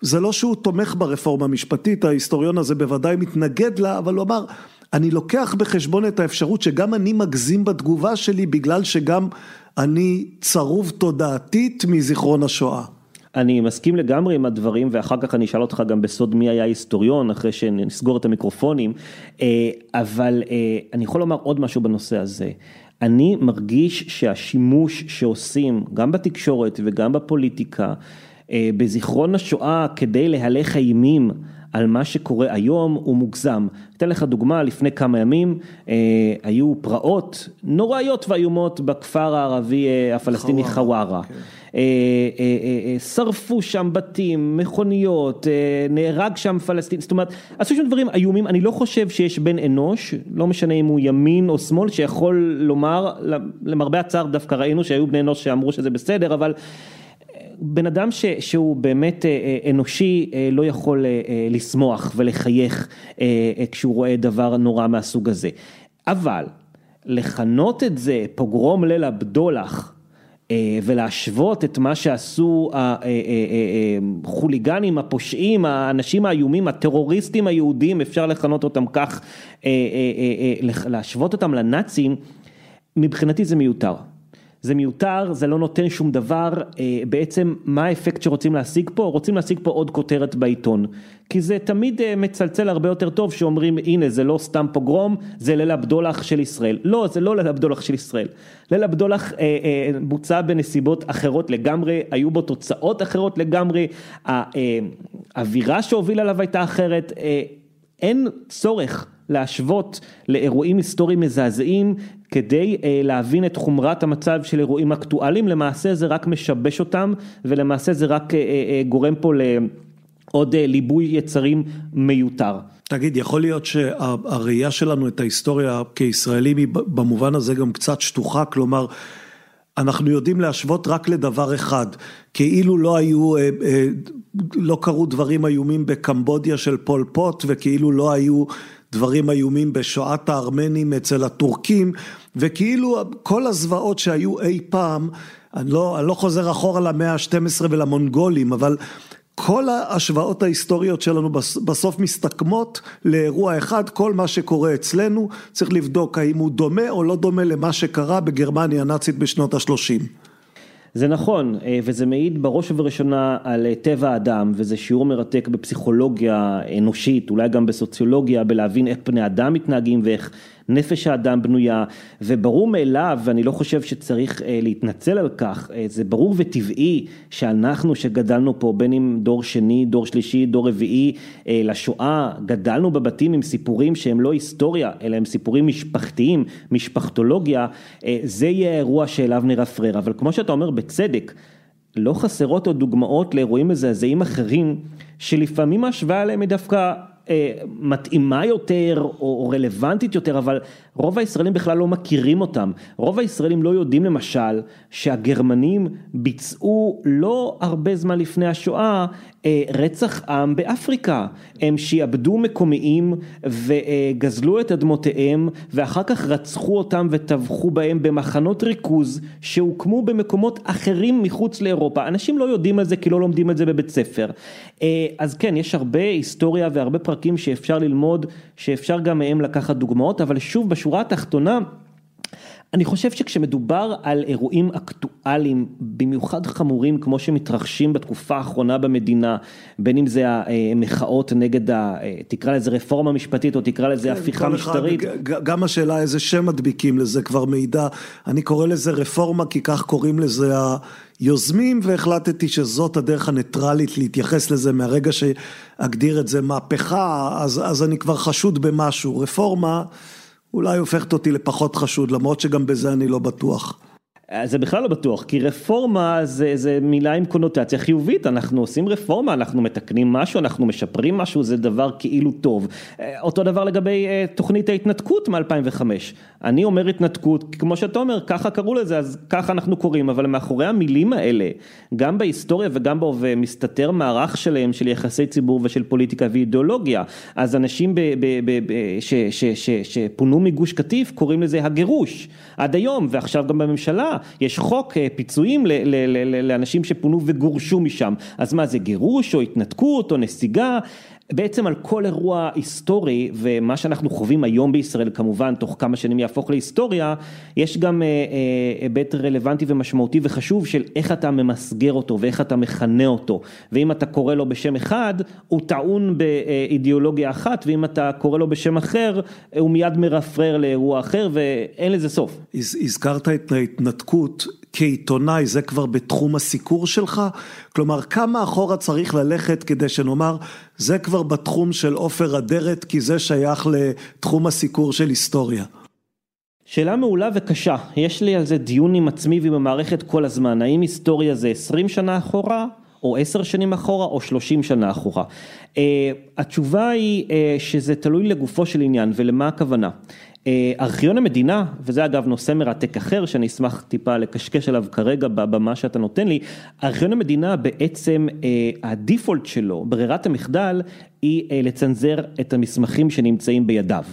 [SPEAKER 2] זה לא שהוא תומך ברפורמה המשפטית, ההיסטוריון הזה בוודאי מתנגד לה, אבל הוא אמר, אני לוקח בחשבון את האפשרות שגם אני מגזים בתגובה שלי בגלל שגם אני צרוב תודעתית מזיכרון השואה.
[SPEAKER 3] אני מסכים לגמרי עם הדברים ואחר כך אני אשאל אותך גם בסוד מי היה היסטוריון אחרי שנסגור את המיקרופונים, אה, אבל אה, אני יכול לומר עוד משהו בנושא הזה. אני מרגיש שהשימוש שעושים גם בתקשורת וגם בפוליטיקה אה, בזיכרון השואה כדי להלך אימים על מה שקורה היום הוא מוגזם. אתן לך דוגמה, לפני כמה ימים אה, היו פרעות נוראיות ואיומות בכפר הערבי אה, הפלסטיני חווארה. Okay. כן. אה, אה, אה, שרפו שם בתים, מכוניות, נהרג שם פלסטין, זאת אומרת, עשו שם דברים איומים, אני לא חושב שיש בן אנוש, לא משנה אם הוא ימין או שמאל, שיכול לומר, למרבה הצער דווקא ראינו שהיו בני אנוש שאמרו שזה בסדר, אבל בן אדם ש, שהוא באמת אנושי לא יכול לשמוח ולחייך כשהוא רואה דבר נורא מהסוג הזה. אבל לכנות את זה פוגרום ליל הבדולח אה, ולהשוות את מה שעשו החוליגנים, אה, אה, הפושעים, האנשים האיומים, הטרוריסטים היהודים, אפשר לכנות אותם כך, להשוות אותם לנאצים, מבחינתי זה מיותר. זה מיותר, זה לא נותן שום דבר, אה, בעצם מה האפקט שרוצים להשיג פה? רוצים להשיג פה עוד כותרת בעיתון. כי זה תמיד אה, מצלצל הרבה יותר טוב שאומרים הנה זה לא סתם פוגרום, זה ליל הבדולח של ישראל. לא, זה לא ליל הבדולח של ישראל. ליל הבדולח אה, אה, בוצע בנסיבות אחרות לגמרי, היו בו תוצאות אחרות לגמרי, האווירה שהובילה עליו הייתה אחרת, אה, אין צורך. להשוות לאירועים היסטוריים מזעזעים כדי אה, להבין את חומרת המצב של אירועים אקטואליים, למעשה זה רק משבש אותם ולמעשה זה רק אה, אה, גורם פה לעוד ליבוי יצרים מיותר.
[SPEAKER 2] תגיד, יכול להיות שהראייה שלנו את ההיסטוריה כישראלים היא במובן הזה גם קצת שטוחה, כלומר אנחנו יודעים להשוות רק לדבר אחד, כאילו לא היו, לא קרו דברים איומים בקמבודיה של פול פוט וכאילו לא היו דברים איומים בשואת הארמנים אצל הטורקים, וכאילו כל הזוועות שהיו אי פעם, אני לא, אני לא חוזר אחורה למאה ה-12 ולמונגולים, אבל כל ההשוואות ההיסטוריות שלנו בסוף מסתכמות לאירוע אחד, כל מה שקורה אצלנו צריך לבדוק האם הוא דומה או לא דומה למה שקרה בגרמניה הנאצית בשנות השלושים.
[SPEAKER 3] זה נכון, אה, וזה מעיד בראש ובראשונה על אה, טבע האדם, וזה שיעור מרתק בפסיכולוגיה אנושית, אולי גם בסוציולוגיה, בלהבין איך בני אדם מתנהגים ואיך נפש האדם בנויה, וברור מאליו, ואני לא חושב שצריך אה, להתנצל על כך, אה, זה ברור וטבעי שאנחנו שגדלנו פה, בין אם דור שני, דור שלישי, דור רביעי, אה, לשואה, גדלנו בבתים עם סיפורים שהם לא היסטוריה, אלא הם סיפורים משפחתיים, משפחתולוגיה, זה יהיה האירוע שאליו נרפרר, אבל כמו שאתה אומר בצדק, לא חסרות עוד דוגמאות לאירועים מזעזעים אחרים, שלפעמים ההשוואה עליהם היא דווקא אה, מתאימה יותר או רלוונטית יותר, אבל רוב הישראלים בכלל לא מכירים אותם. רוב הישראלים לא יודעים למשל שהגרמנים ביצעו לא הרבה זמן לפני השואה אה, רצח עם באפריקה. הם שיעבדו מקומיים וגזלו את אדמותיהם ואחר כך רצחו אותם וטבחו בהם במחנות ריכוז שהוקמו במקומות אחרים מחוץ לאירופה. אנשים לא יודעים על זה כי לא לומדים את זה בבית ספר. אה, אז כן, יש הרבה היסטוריה והרבה פרקים שאפשר ללמוד, שאפשר גם מהם לקחת דוגמאות, אבל שוב, בשורה התחתונה, אני חושב שכשמדובר על אירועים אקטואליים, במיוחד חמורים כמו שמתרחשים בתקופה האחרונה במדינה, בין אם זה המחאות נגד, ה, תקרא לזה רפורמה משפטית או תקרא לזה כן, הפיכה משטרית. אחד,
[SPEAKER 2] גם השאלה איזה שם מדביקים לזה כבר מידע, אני קורא לזה רפורמה כי כך קוראים לזה היוזמים והחלטתי שזאת הדרך הניטרלית להתייחס לזה. מהרגע שאגדיר את זה מהפכה, אז, אז אני כבר חשוד במשהו, רפורמה אולי הופכת אותי לפחות חשוד, למרות שגם בזה אני לא בטוח.
[SPEAKER 3] זה בכלל לא בטוח, כי רפורמה זה, זה מילה עם קונוטציה חיובית, אנחנו עושים רפורמה, אנחנו מתקנים משהו, אנחנו משפרים משהו, זה דבר כאילו טוב. אה, אותו דבר לגבי אה, תוכנית ההתנתקות מ-2005. אני אומר התנתקות, כמו שאתה אומר, ככה קראו לזה, אז ככה אנחנו קוראים, אבל מאחורי המילים האלה, גם בהיסטוריה וגם בהווה, מסתתר מערך שלהם של יחסי ציבור ושל פוליטיקה ואידיאולוגיה. אז אנשים שפונו מגוש קטיף קוראים לזה הגירוש, עד היום, ועכשיו גם בממשלה. יש חוק פיצויים לאנשים שפונו וגורשו משם, אז מה זה גירוש או התנתקות או נסיגה? בעצם על כל אירוע היסטורי ומה שאנחנו חווים היום בישראל כמובן תוך כמה שנים יהפוך להיסטוריה, יש גם היבט רלוונטי ומשמעותי וחשוב של איך אתה ממסגר אותו ואיך אתה מכנה אותו ואם אתה קורא לו בשם אחד הוא טעון באידיאולוגיה אחת ואם אתה קורא לו בשם אחר הוא מיד מרפרר לאירוע אחר ואין לזה סוף.
[SPEAKER 2] הזכרת את ההתנתקות כעיתונאי זה כבר בתחום הסיקור שלך? כלומר כמה אחורה צריך ללכת כדי שנאמר זה כבר בתחום של עופר אדרת כי זה שייך לתחום הסיקור של היסטוריה.
[SPEAKER 3] שאלה מעולה וקשה, יש לי על זה דיון עם עצמי ועם המערכת כל הזמן, האם היסטוריה זה 20 שנה אחורה או 10 שנים אחורה או 30 שנה אחורה. Uh, התשובה היא uh, שזה תלוי לגופו של עניין ולמה הכוונה. ארכיון המדינה, וזה אגב נושא מרתק אחר שאני אשמח טיפה לקשקש עליו כרגע במה שאתה נותן לי, ארכיון המדינה בעצם הדיפולט שלו, ברירת המחדל, היא לצנזר את המסמכים שנמצאים בידיו.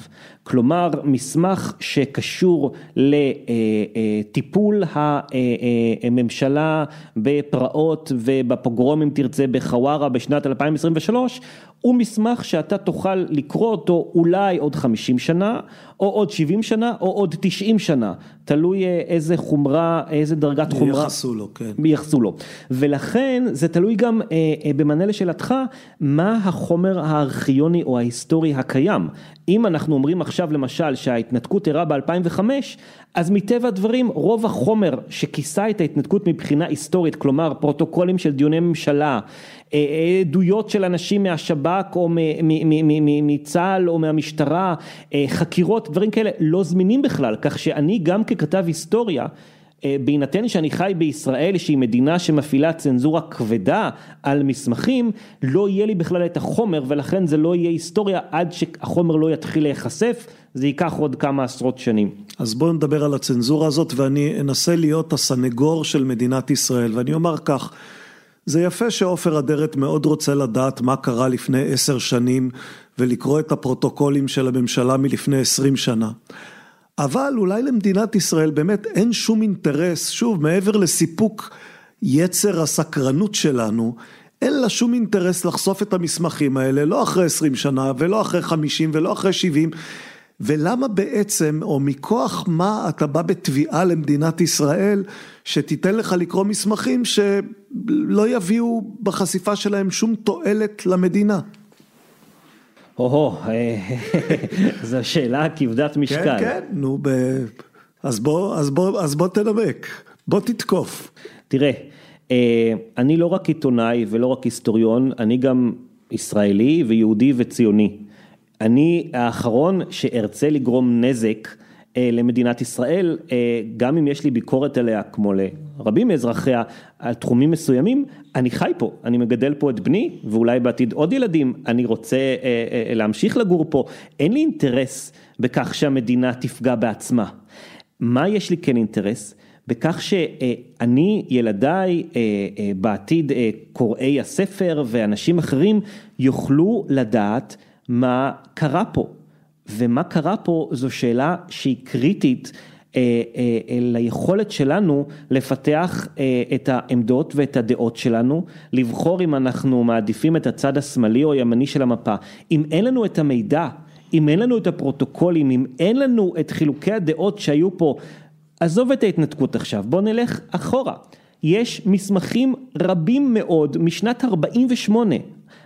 [SPEAKER 3] כלומר, מסמך שקשור לטיפול הממשלה בפרעות ובפוגרום אם תרצה בחווארה בשנת 2023, הוא מסמך שאתה תוכל לקרוא אותו אולי עוד 50 שנה, או עוד 70 שנה, או עוד 90 שנה, תלוי איזה חומרה, איזה דרגת חומרה.
[SPEAKER 2] ייחסו לו, כן.
[SPEAKER 3] ייחסו לו. ולכן זה תלוי גם במענה לשאלתך, מה החומר הארכיוני או ההיסטורי הקיים. אם אנחנו אומרים עכשיו למשל שההתנתקות אירעה ב-2005, אז מטבע הדברים רוב החומר שכיסה את ההתנתקות מבחינה היסטורית, כלומר פרוטוקולים של דיוני ממשלה, עדויות של אנשים מהשב"כ או מצה"ל או מהמשטרה, חקירות, דברים כאלה לא זמינים בכלל, כך שאני גם ככתב היסטוריה, בהינתן שאני חי בישראל שהיא מדינה שמפעילה צנזורה כבדה על מסמכים, לא יהיה לי בכלל את החומר ולכן זה לא יהיה היסטוריה עד שהחומר לא יתחיל להיחשף, זה ייקח עוד כמה עשרות שנים.
[SPEAKER 2] אז בואו נדבר על הצנזורה הזאת ואני אנסה להיות הסנגור של מדינת ישראל ואני אומר כך, זה יפה שעופר אדרת מאוד רוצה לדעת מה קרה לפני עשר שנים ולקרוא את הפרוטוקולים של הממשלה מלפני עשרים שנה. אבל אולי למדינת ישראל באמת אין שום אינטרס, שוב, מעבר לסיפוק יצר הסקרנות שלנו, אין לה שום אינטרס לחשוף את המסמכים האלה, לא אחרי עשרים שנה ולא אחרי חמישים ולא אחרי שבעים, ולמה בעצם, או מכוח מה אתה בא בתביעה למדינת ישראל, שתיתן לך לקרוא מסמכים שלא יביאו בחשיפה שלהם שום תועלת למדינה?
[SPEAKER 3] או-הו, זו שאלה כבדת משקל.
[SPEAKER 2] כן, כן, נו, ב... אז בוא, אז בוא, אז בוא תנמק, בוא תתקוף.
[SPEAKER 3] תראה, אני לא רק עיתונאי ולא רק היסטוריון, אני גם ישראלי ויהודי וציוני. אני האחרון שארצה לגרום נזק למדינת ישראל, גם אם יש לי ביקורת עליה כמו לרבים מאזרחיה על תחומים מסוימים, אני חי פה, אני מגדל פה את בני ואולי בעתיד עוד ילדים, אני רוצה להמשיך לגור פה, אין לי אינטרס בכך שהמדינה תפגע בעצמה. מה יש לי כן אינטרס? בכך שאני, ילדיי, בעתיד קוראי הספר ואנשים אחרים יוכלו לדעת מה קרה פה. ומה קרה פה זו שאלה שהיא קריטית אה, אה, ליכולת שלנו לפתח אה, את העמדות ואת הדעות שלנו, לבחור אם אנחנו מעדיפים את הצד השמאלי או הימני של המפה. אם אין לנו את המידע, אם אין לנו את הפרוטוקולים, אם אין לנו את חילוקי הדעות שהיו פה, עזוב את ההתנתקות עכשיו, בוא נלך אחורה. יש מסמכים רבים מאוד משנת 48,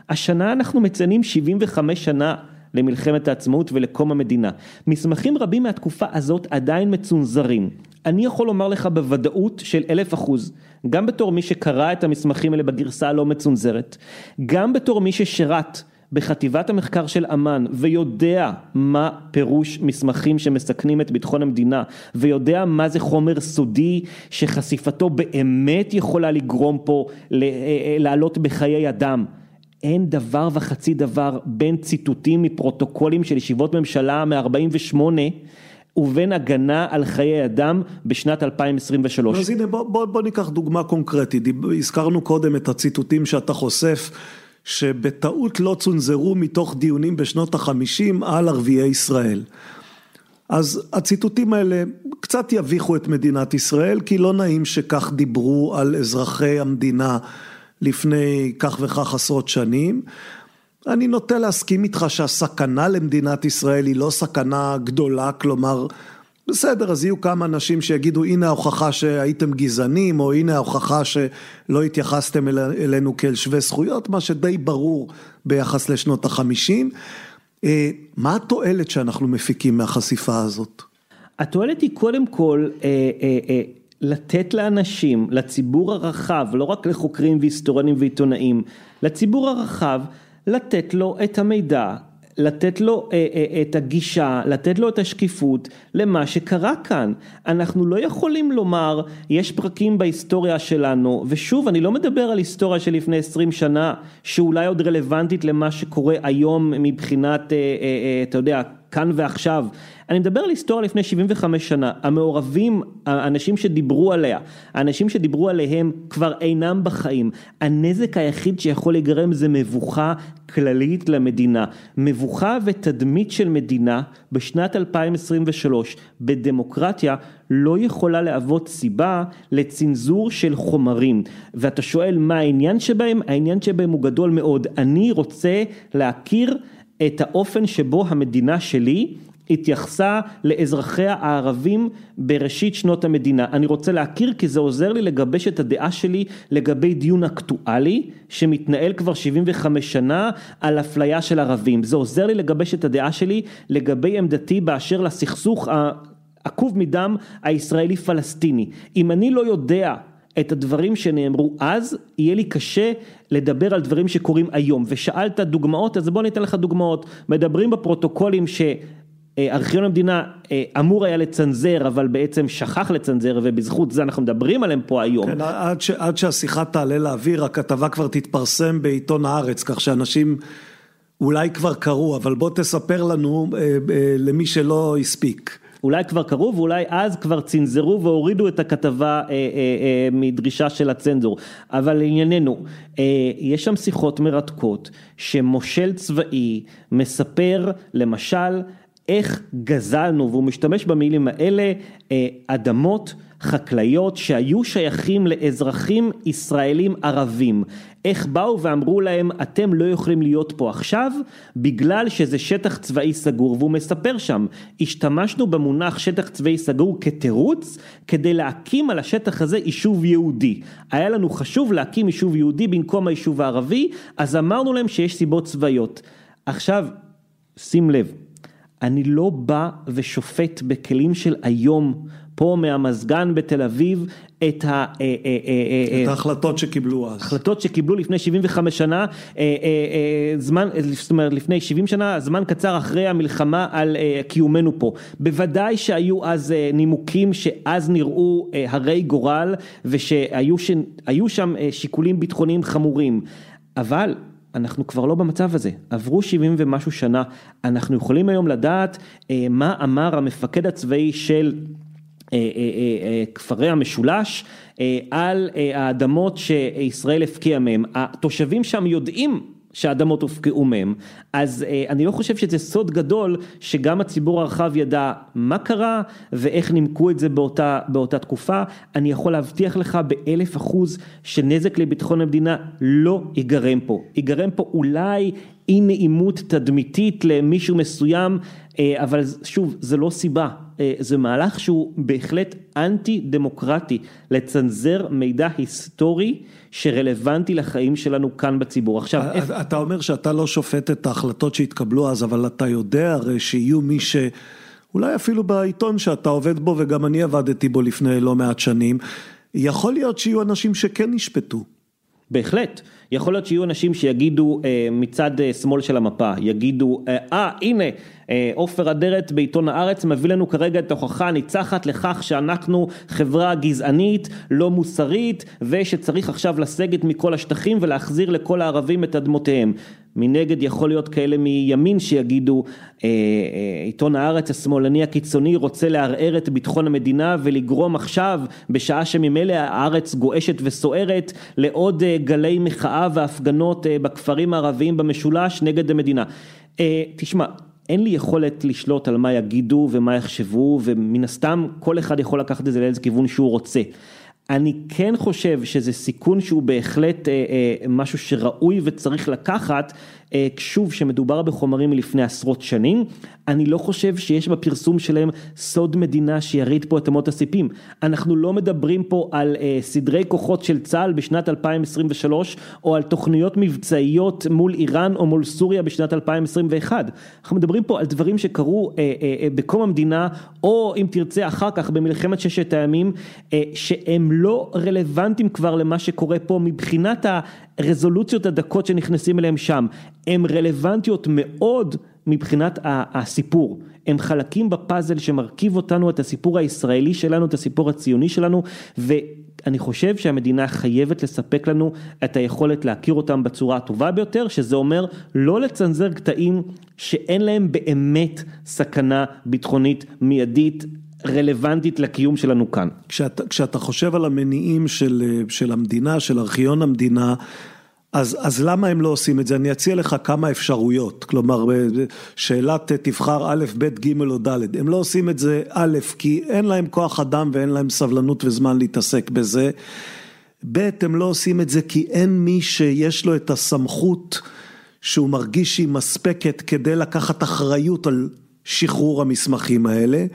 [SPEAKER 3] השנה אנחנו מציינים 75 שנה למלחמת העצמאות ולקום המדינה. מסמכים רבים מהתקופה הזאת עדיין מצונזרים. אני יכול לומר לך בוודאות של אלף אחוז, גם בתור מי שקרא את המסמכים האלה בגרסה הלא מצונזרת, גם בתור מי ששירת בחטיבת המחקר של אמ"ן ויודע מה פירוש מסמכים שמסכנים את ביטחון המדינה ויודע מה זה חומר סודי שחשיפתו באמת יכולה לגרום פה לעלות בחיי אדם. אין דבר וחצי דבר בין ציטוטים מפרוטוקולים של ישיבות ממשלה מ-48 ובין הגנה על חיי אדם בשנת 2023.
[SPEAKER 2] אז הנה בוא, בוא, בוא ניקח דוגמה קונקרטית, הזכרנו קודם את הציטוטים שאתה חושף שבטעות לא צונזרו מתוך דיונים בשנות החמישים על ערביי ישראל. אז הציטוטים האלה קצת יביכו את מדינת ישראל, כי לא נעים שכך דיברו על אזרחי המדינה לפני כך וכך עשרות שנים. אני נוטה להסכים איתך שהסכנה למדינת ישראל היא לא סכנה גדולה, כלומר, בסדר, אז יהיו כמה אנשים שיגידו הנה ההוכחה שהייתם גזענים, או הנה ההוכחה שלא התייחסתם אלינו כאל שווי זכויות, מה שדי ברור ביחס לשנות החמישים. אה, מה התועלת שאנחנו מפיקים מהחשיפה הזאת?
[SPEAKER 3] התועלת היא קודם כל אה, אה, לתת לאנשים, לציבור הרחב, לא רק לחוקרים והיסטוריונים ועיתונאים, לציבור הרחב, לתת לו את המידע לתת לו אה, אה, את הגישה, לתת לו את השקיפות למה שקרה כאן. אנחנו לא יכולים לומר, יש פרקים בהיסטוריה שלנו, ושוב, אני לא מדבר על היסטוריה של לפני 20 שנה, שאולי עוד רלוונטית למה שקורה היום מבחינת, אה, אה, אה, אתה יודע, כאן ועכשיו. אני מדבר על היסטוריה לפני 75 שנה, המעורבים, האנשים שדיברו עליה, האנשים שדיברו עליהם כבר אינם בחיים. הנזק היחיד שיכול להיגרם זה מבוכה כללית למדינה. מבוכה ותדמית של מדינה בשנת 2023 בדמוקרטיה לא יכולה להוות סיבה לצנזור של חומרים. ואתה שואל מה העניין שבהם? העניין שבהם הוא גדול מאוד. אני רוצה להכיר את האופן שבו המדינה שלי התייחסה לאזרחיה הערבים בראשית שנות המדינה. אני רוצה להכיר כי זה עוזר לי לגבש את הדעה שלי לגבי דיון אקטואלי שמתנהל כבר 75 שנה על אפליה של ערבים. זה עוזר לי לגבש את הדעה שלי לגבי עמדתי באשר לסכסוך העקוב מדם הישראלי פלסטיני. אם אני לא יודע את הדברים שנאמרו אז, יהיה לי קשה לדבר על דברים שקורים היום. ושאלת דוגמאות, אז בוא ניתן לך דוגמאות. מדברים בפרוטוקולים ש... ארכיון המדינה אה, אמור היה לצנזר אבל בעצם שכח לצנזר ובזכות זה אנחנו מדברים עליהם פה היום.
[SPEAKER 2] כן, עד, ש, עד שהשיחה תעלה לאוויר הכתבה כבר תתפרסם בעיתון הארץ כך שאנשים אולי כבר קראו אבל בוא תספר לנו אה, אה, למי שלא הספיק.
[SPEAKER 3] אולי כבר קראו ואולי אז כבר צנזרו והורידו את הכתבה אה, אה, אה, מדרישה של הצנזור. אבל לענייננו, אה, יש שם שיחות מרתקות שמושל צבאי מספר למשל איך גזלנו, והוא משתמש במילים האלה, אה, אדמות חקלאיות שהיו שייכים לאזרחים ישראלים ערבים. איך באו ואמרו להם, אתם לא יכולים להיות פה עכשיו, בגלל שזה שטח צבאי סגור, והוא מספר שם, השתמשנו במונח שטח צבאי סגור כתירוץ, כדי להקים על השטח הזה יישוב יהודי. היה לנו חשוב להקים יישוב יהודי במקום היישוב הערבי, אז אמרנו להם שיש סיבות צבאיות. עכשיו, שים לב, אני לא בא ושופט בכלים של היום, פה מהמזגן בתל אביב, את ה... אה,
[SPEAKER 2] אה, אה, את ההחלטות שקיבלו אז.
[SPEAKER 3] החלטות שקיבלו לפני 75 שנה, זמן, זאת אומרת לפני 70 שנה, זמן קצר אחרי המלחמה על קיומנו פה. בוודאי שהיו אז נימוקים שאז נראו הרי גורל, ושהיו שם שיקולים ביטחוניים חמורים, אבל אנחנו כבר לא במצב הזה, עברו 70 ומשהו שנה, אנחנו יכולים היום לדעת אה, מה אמר המפקד הצבאי של אה, אה, אה, כפרי המשולש על האדמות שישראל הפקיעה מהם, התושבים שם יודעים שהאדמות הופקעו מהם. אז אה, אני לא חושב שזה סוד גדול שגם הציבור הרחב ידע מה קרה ואיך נימקו את זה באותה, באותה תקופה. אני יכול להבטיח לך באלף אחוז שנזק לביטחון המדינה לא ייגרם פה. ייגרם פה אולי אי נעימות תדמיתית למישהו מסוים, אה, אבל שוב, זה לא סיבה. אה, זה מהלך שהוא בהחלט אנטי דמוקרטי, לצנזר מידע היסטורי שרלוונטי לחיים שלנו כאן בציבור. עכשיו,
[SPEAKER 2] אתה איפה... אתה אומר שאתה לא שופט את ההחלטות שהתקבלו אז, אבל אתה יודע הרי שיהיו מי ש... אולי אפילו בעיתון שאתה עובד בו וגם אני עבדתי בו לפני לא מעט שנים, יכול להיות שיהיו אנשים שכן נשפטו.
[SPEAKER 3] בהחלט, יכול להיות שיהיו אנשים שיגידו אה, מצד אה, שמאל של המפה, יגידו, אה, אה הנה, עופר אדרת בעיתון הארץ מביא לנו כרגע את ההוכחה הניצחת לכך שאנחנו חברה גזענית, לא מוסרית, ושצריך עכשיו לסגת מכל השטחים ולהחזיר לכל הערבים את אדמותיהם. מנגד יכול להיות כאלה מימין שיגידו אה, אה, עיתון הארץ השמאלני הקיצוני רוצה לערער את ביטחון המדינה ולגרום עכשיו בשעה שממילא הארץ גועשת וסוערת לעוד אה, גלי מחאה והפגנות בכפרים הערביים במשולש נגד המדינה. תשמע אין לי יכולת לשלוט על מה יגידו ומה יחשבו ומן הסתם כל אחד יכול לקחת את זה לאיזה כיוון שהוא רוצה. אני כן חושב שזה סיכון שהוא בהחלט אה, אה, משהו שראוי וצריך לקחת, שוב שמדובר בחומרים מלפני עשרות שנים, אני לא חושב שיש בפרסום שלהם סוד מדינה שירעיד פה את אמות הסיפים. אנחנו לא מדברים פה על אה, סדרי כוחות של צה"ל בשנת 2023, או על תוכניות מבצעיות מול איראן או מול סוריה בשנת 2021. אנחנו מדברים פה על דברים שקרו אה, אה, אה, בקום המדינה, או אם תרצה אחר כך במלחמת ששת הימים, אה, שהם לא רלוונטיים כבר למה שקורה פה מבחינת הרזולוציות הדקות שנכנסים אליהם שם. הן רלוונטיות מאוד מבחינת הסיפור, הם חלקים בפאזל שמרכיב אותנו, את הסיפור הישראלי שלנו, את הסיפור הציוני שלנו, ואני חושב שהמדינה חייבת לספק לנו את היכולת להכיר אותם בצורה הטובה ביותר, שזה אומר לא לצנזר קטעים שאין להם באמת סכנה ביטחונית מיידית. רלוונטית לקיום שלנו כאן.
[SPEAKER 2] כשאתה, כשאתה חושב על המניעים של, של המדינה, של ארכיון המדינה, אז, אז למה הם לא עושים את זה? אני אציע לך כמה אפשרויות, כלומר שאלת תבחר א', ב', ג' או ד', הם לא עושים את זה א', כי אין להם כוח אדם ואין להם סבלנות וזמן להתעסק בזה, ב', הם לא עושים את זה כי אין מי שיש לו את הסמכות שהוא מרגיש שהיא מספקת כדי לקחת אחריות על שחרור המסמכים האלה.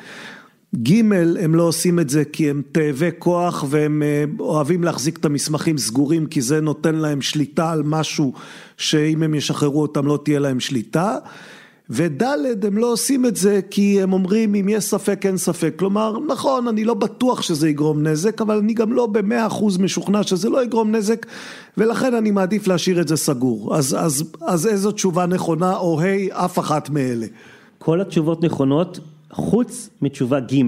[SPEAKER 2] ג' הם לא עושים את זה כי הם תאבי כוח והם אה, אוהבים להחזיק את המסמכים סגורים כי זה נותן להם שליטה על משהו שאם הם ישחררו אותם לא תהיה להם שליטה. וד' הם לא עושים את זה כי הם אומרים אם יש ספק אין ספק, כלומר נכון אני לא בטוח שזה יגרום נזק אבל אני גם לא במאה אחוז משוכנע שזה לא יגרום נזק ולכן אני מעדיף להשאיר את זה סגור, אז, אז, אז איזו תשובה נכונה או היי אף אחת מאלה.
[SPEAKER 3] כל התשובות נכונות חוץ מתשובה ג',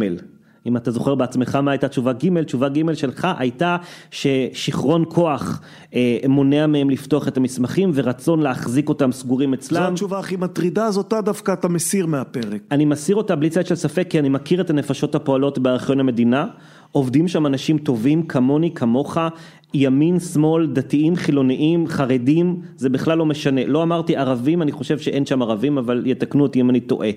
[SPEAKER 3] אם אתה זוכר בעצמך מה הייתה תשובה ג', תשובה ג' שלך הייתה ששיכרון כוח אה, מונע מהם לפתוח את המסמכים ורצון להחזיק אותם סגורים אצלם.
[SPEAKER 2] זו התשובה הכי מטרידה, אז אותה דווקא אתה מסיר מהפרק.
[SPEAKER 3] אני מסיר אותה בלי צד של ספק כי אני מכיר את הנפשות הפועלות בארכיון המדינה, עובדים שם אנשים טובים כמוני, כמוך, ימין, שמאל, דתיים, חילוניים, חרדים, זה בכלל לא משנה. לא אמרתי ערבים, אני חושב שאין שם ערבים, אבל יתקנו אותי אם אני טועה.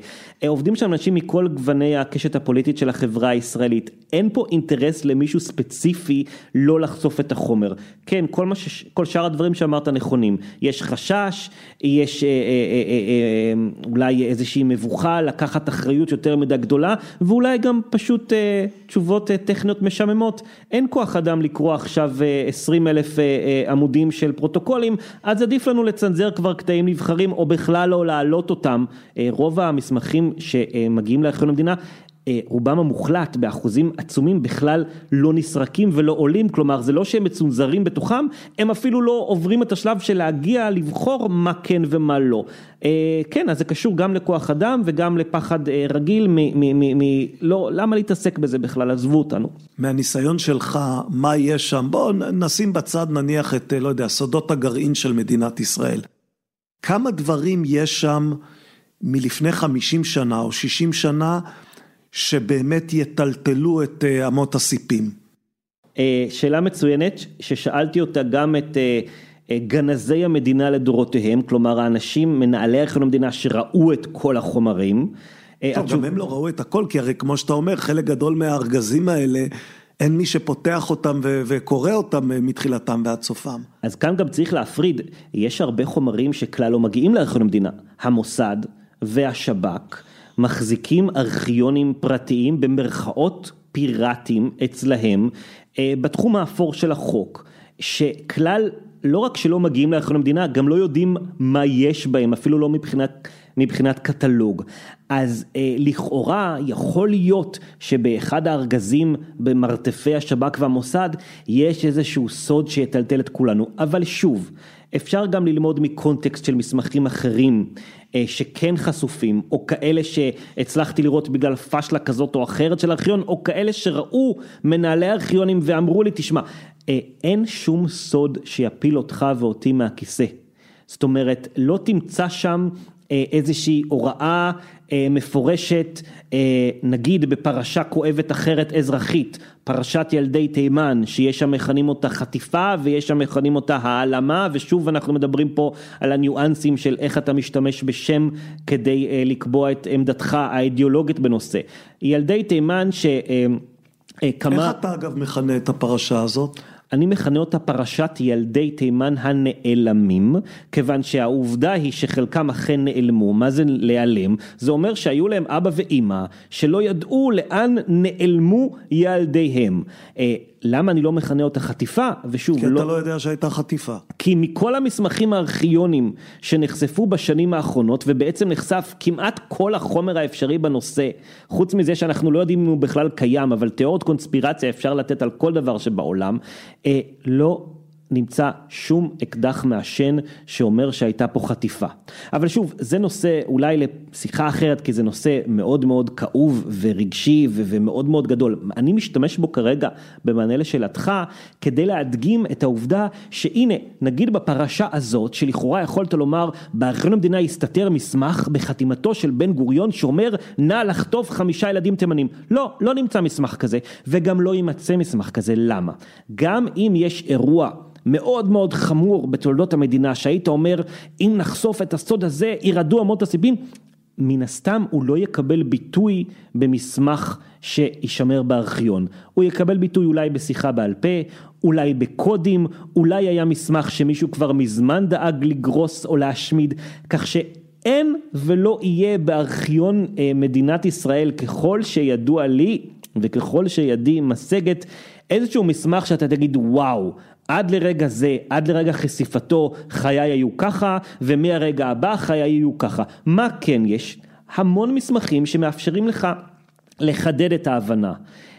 [SPEAKER 3] אה, עובדים שם אנשים מכל גווני הקשת הפוליטית של החברה הישראלית. אין פה אינטרס למישהו ספציפי לא לחשוף את החומר. כן, כל, ש... כל שאר הדברים שאמרת נכונים. יש חשש, יש אה, אה, אה, אה, אה, אולי איזושהי מבוכה לקחת אחריות יותר מדי גדולה, ואולי גם פשוט אה, תשובות אה, טכניות משעממות. אין כוח אדם לקרוא עכשיו... אה, 20 אלף אה, אה, עמודים של פרוטוקולים, אז עדיף לנו לצנזר כבר קטעים נבחרים או בכלל לא להעלות אותם. אה, רוב המסמכים שמגיעים לארכיון המדינה רובם המוחלט באחוזים עצומים בכלל לא נסרקים ולא עולים, כלומר זה לא שהם מצונזרים בתוכם, הם אפילו לא עוברים את השלב של להגיע לבחור מה כן ומה לא. כן, אז זה קשור גם לכוח אדם וגם לפחד רגיל. מ, מ לא, למה להתעסק בזה בכלל, עזבו אותנו.
[SPEAKER 2] מהניסיון שלך, מה יש שם, בוא נשים בצד נניח את, לא יודע, סודות הגרעין של מדינת ישראל. כמה דברים יש שם מלפני 50 שנה או 60 שנה שבאמת יטלטלו את אה, אמות הסיפים?
[SPEAKER 3] אה, שאלה מצוינת, ששאלתי אותה גם את אה, גנזי המדינה לדורותיהם, כלומר האנשים, מנהלי ארכיון המדינה שראו את כל החומרים.
[SPEAKER 2] טוב, גם הם לא ראו את הכל, כי הרי כמו שאתה אומר, חלק גדול מהארגזים האלה, אין מי שפותח אותם וקורא אותם מתחילתם ועד סופם.
[SPEAKER 3] אז כאן גם צריך להפריד, יש הרבה חומרים שכלל לא מגיעים לארכיון המדינה, המוסד והשב"כ. מחזיקים ארכיונים פרטיים במרכאות פיראטיים אצלהם אה, בתחום האפור של החוק, שכלל לא רק שלא מגיעים לארכיון המדינה, גם לא יודעים מה יש בהם, אפילו לא מבחינת, מבחינת קטלוג. אז אה, לכאורה יכול להיות שבאחד הארגזים במרתפי השב"כ והמוסד יש איזשהו סוד שיטלטל את כולנו, אבל שוב, אפשר גם ללמוד מקונטקסט של מסמכים אחרים אה, שכן חשופים, או כאלה שהצלחתי לראות בגלל פשלה כזאת או אחרת של ארכיון, או כאלה שראו מנהלי ארכיונים ואמרו לי, תשמע, אה, אין שום סוד שיפיל אותך ואותי מהכיסא. זאת אומרת, לא תמצא שם איזושהי הוראה מפורשת, נגיד בפרשה כואבת אחרת אזרחית, פרשת ילדי תימן, שיש שם מכנים אותה חטיפה ויש שם מכנים אותה העלמה, ושוב אנחנו מדברים פה על הניואנסים של איך אתה משתמש בשם כדי לקבוע את עמדתך האידיאולוגית בנושא. ילדי תימן ש...
[SPEAKER 2] כמה... איך אתה אגב מכנה את הפרשה הזאת?
[SPEAKER 3] אני מכנה אותה פרשת ילדי תימן הנעלמים, כיוון שהעובדה היא שחלקם אכן נעלמו, מה זה להיעלם? זה אומר שהיו להם אבא ואימא שלא ידעו לאן נעלמו ילדיהם. למה אני לא מכנה אותה חטיפה? ושוב,
[SPEAKER 2] כי לא... אתה לא יודע שהייתה חטיפה.
[SPEAKER 3] כי מכל המסמכים הארכיונים שנחשפו בשנים האחרונות, ובעצם נחשף כמעט כל החומר האפשרי בנושא, חוץ מזה שאנחנו לא יודעים אם הוא בכלל קיים, אבל תיאוריות קונספירציה אפשר לתת על כל דבר שבעולם, לא נמצא שום אקדח מעשן שאומר שהייתה פה חטיפה. אבל שוב, זה נושא אולי לשיחה אחרת, כי זה נושא מאוד מאוד כאוב ורגשי ומאוד מאוד גדול. אני משתמש בו כרגע במענה לשאלתך, כדי להדגים את העובדה שהנה, נגיד בפרשה הזאת, שלכאורה יכולת לומר, בארכיון המדינה הסתתר מסמך בחתימתו של בן גוריון שאומר, נא לחטוף חמישה ילדים תימנים. לא, לא נמצא מסמך כזה, וגם לא יימצא מסמך כזה. למה? גם אם יש אירוע מאוד מאוד חמור בתולדות המדינה, שהיית אומר, אם נחשוף את הסוד הזה, ירעדו אמות הסיפים, מן הסתם הוא לא יקבל ביטוי במסמך שישמר בארכיון. הוא יקבל ביטוי אולי בשיחה בעל פה, אולי בקודים, אולי היה מסמך שמישהו כבר מזמן דאג לגרוס או להשמיד, כך שאין ולא יהיה בארכיון מדינת ישראל ככל שידוע לי וככל שידי משגת איזשהו מסמך שאתה תגיד וואו, עד לרגע זה, עד לרגע חשיפתו, חיי היו ככה, ומהרגע הבא חיי היו ככה. מה כן יש? המון מסמכים שמאפשרים לך לחדד את ההבנה.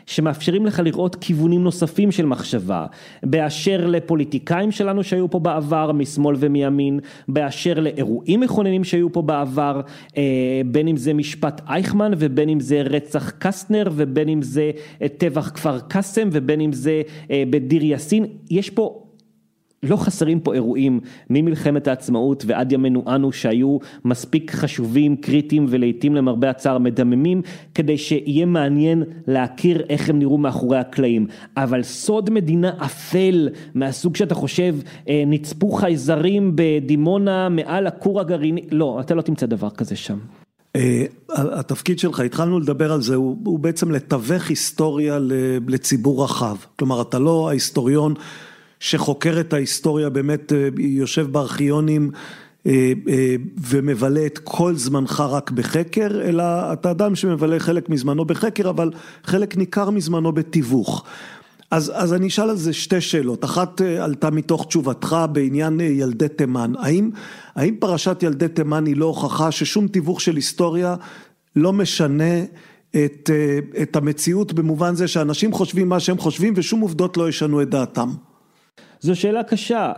[SPEAKER 3] שמאפשרים לך לראות כיוונים נוספים של מחשבה, באשר לפוליטיקאים שלנו שהיו פה בעבר, משמאל ומימין, באשר לאירועים מכוננים שהיו פה בעבר, בין אם זה משפט אייכמן ובין אם זה רצח קסטנר ובין אם זה טבח כפר קאסם ובין אם זה בדיר יאסין, יש פה לא חסרים פה אירועים ממלחמת העצמאות ועד ימינו אנו שהיו מספיק חשובים, קריטיים ולעיתים למרבה הצער מדממים כדי שיהיה מעניין להכיר איך הם נראו מאחורי הקלעים. אבל סוד מדינה אפל מהסוג שאתה חושב נצפו חייזרים בדימונה מעל הכור הגרעיני, לא, אתה לא תמצא דבר כזה שם.
[SPEAKER 2] התפקיד שלך, התחלנו לדבר על זה, הוא בעצם לתווך היסטוריה לציבור רחב. כלומר, אתה לא ההיסטוריון שחוקר את ההיסטוריה, באמת יושב בארכיונים ומבלה את כל זמנך רק בחקר, אלא אתה אדם שמבלה חלק מזמנו בחקר, אבל חלק ניכר מזמנו בתיווך. אז, אז אני אשאל על זה שתי שאלות, אחת עלתה מתוך תשובתך בעניין ילדי תימן, האם, האם פרשת ילדי תימן היא לא הוכחה ששום תיווך של היסטוריה לא משנה את, את המציאות במובן זה שאנשים חושבים מה שהם חושבים ושום עובדות לא ישנו את דעתם?
[SPEAKER 3] זו שאלה קשה,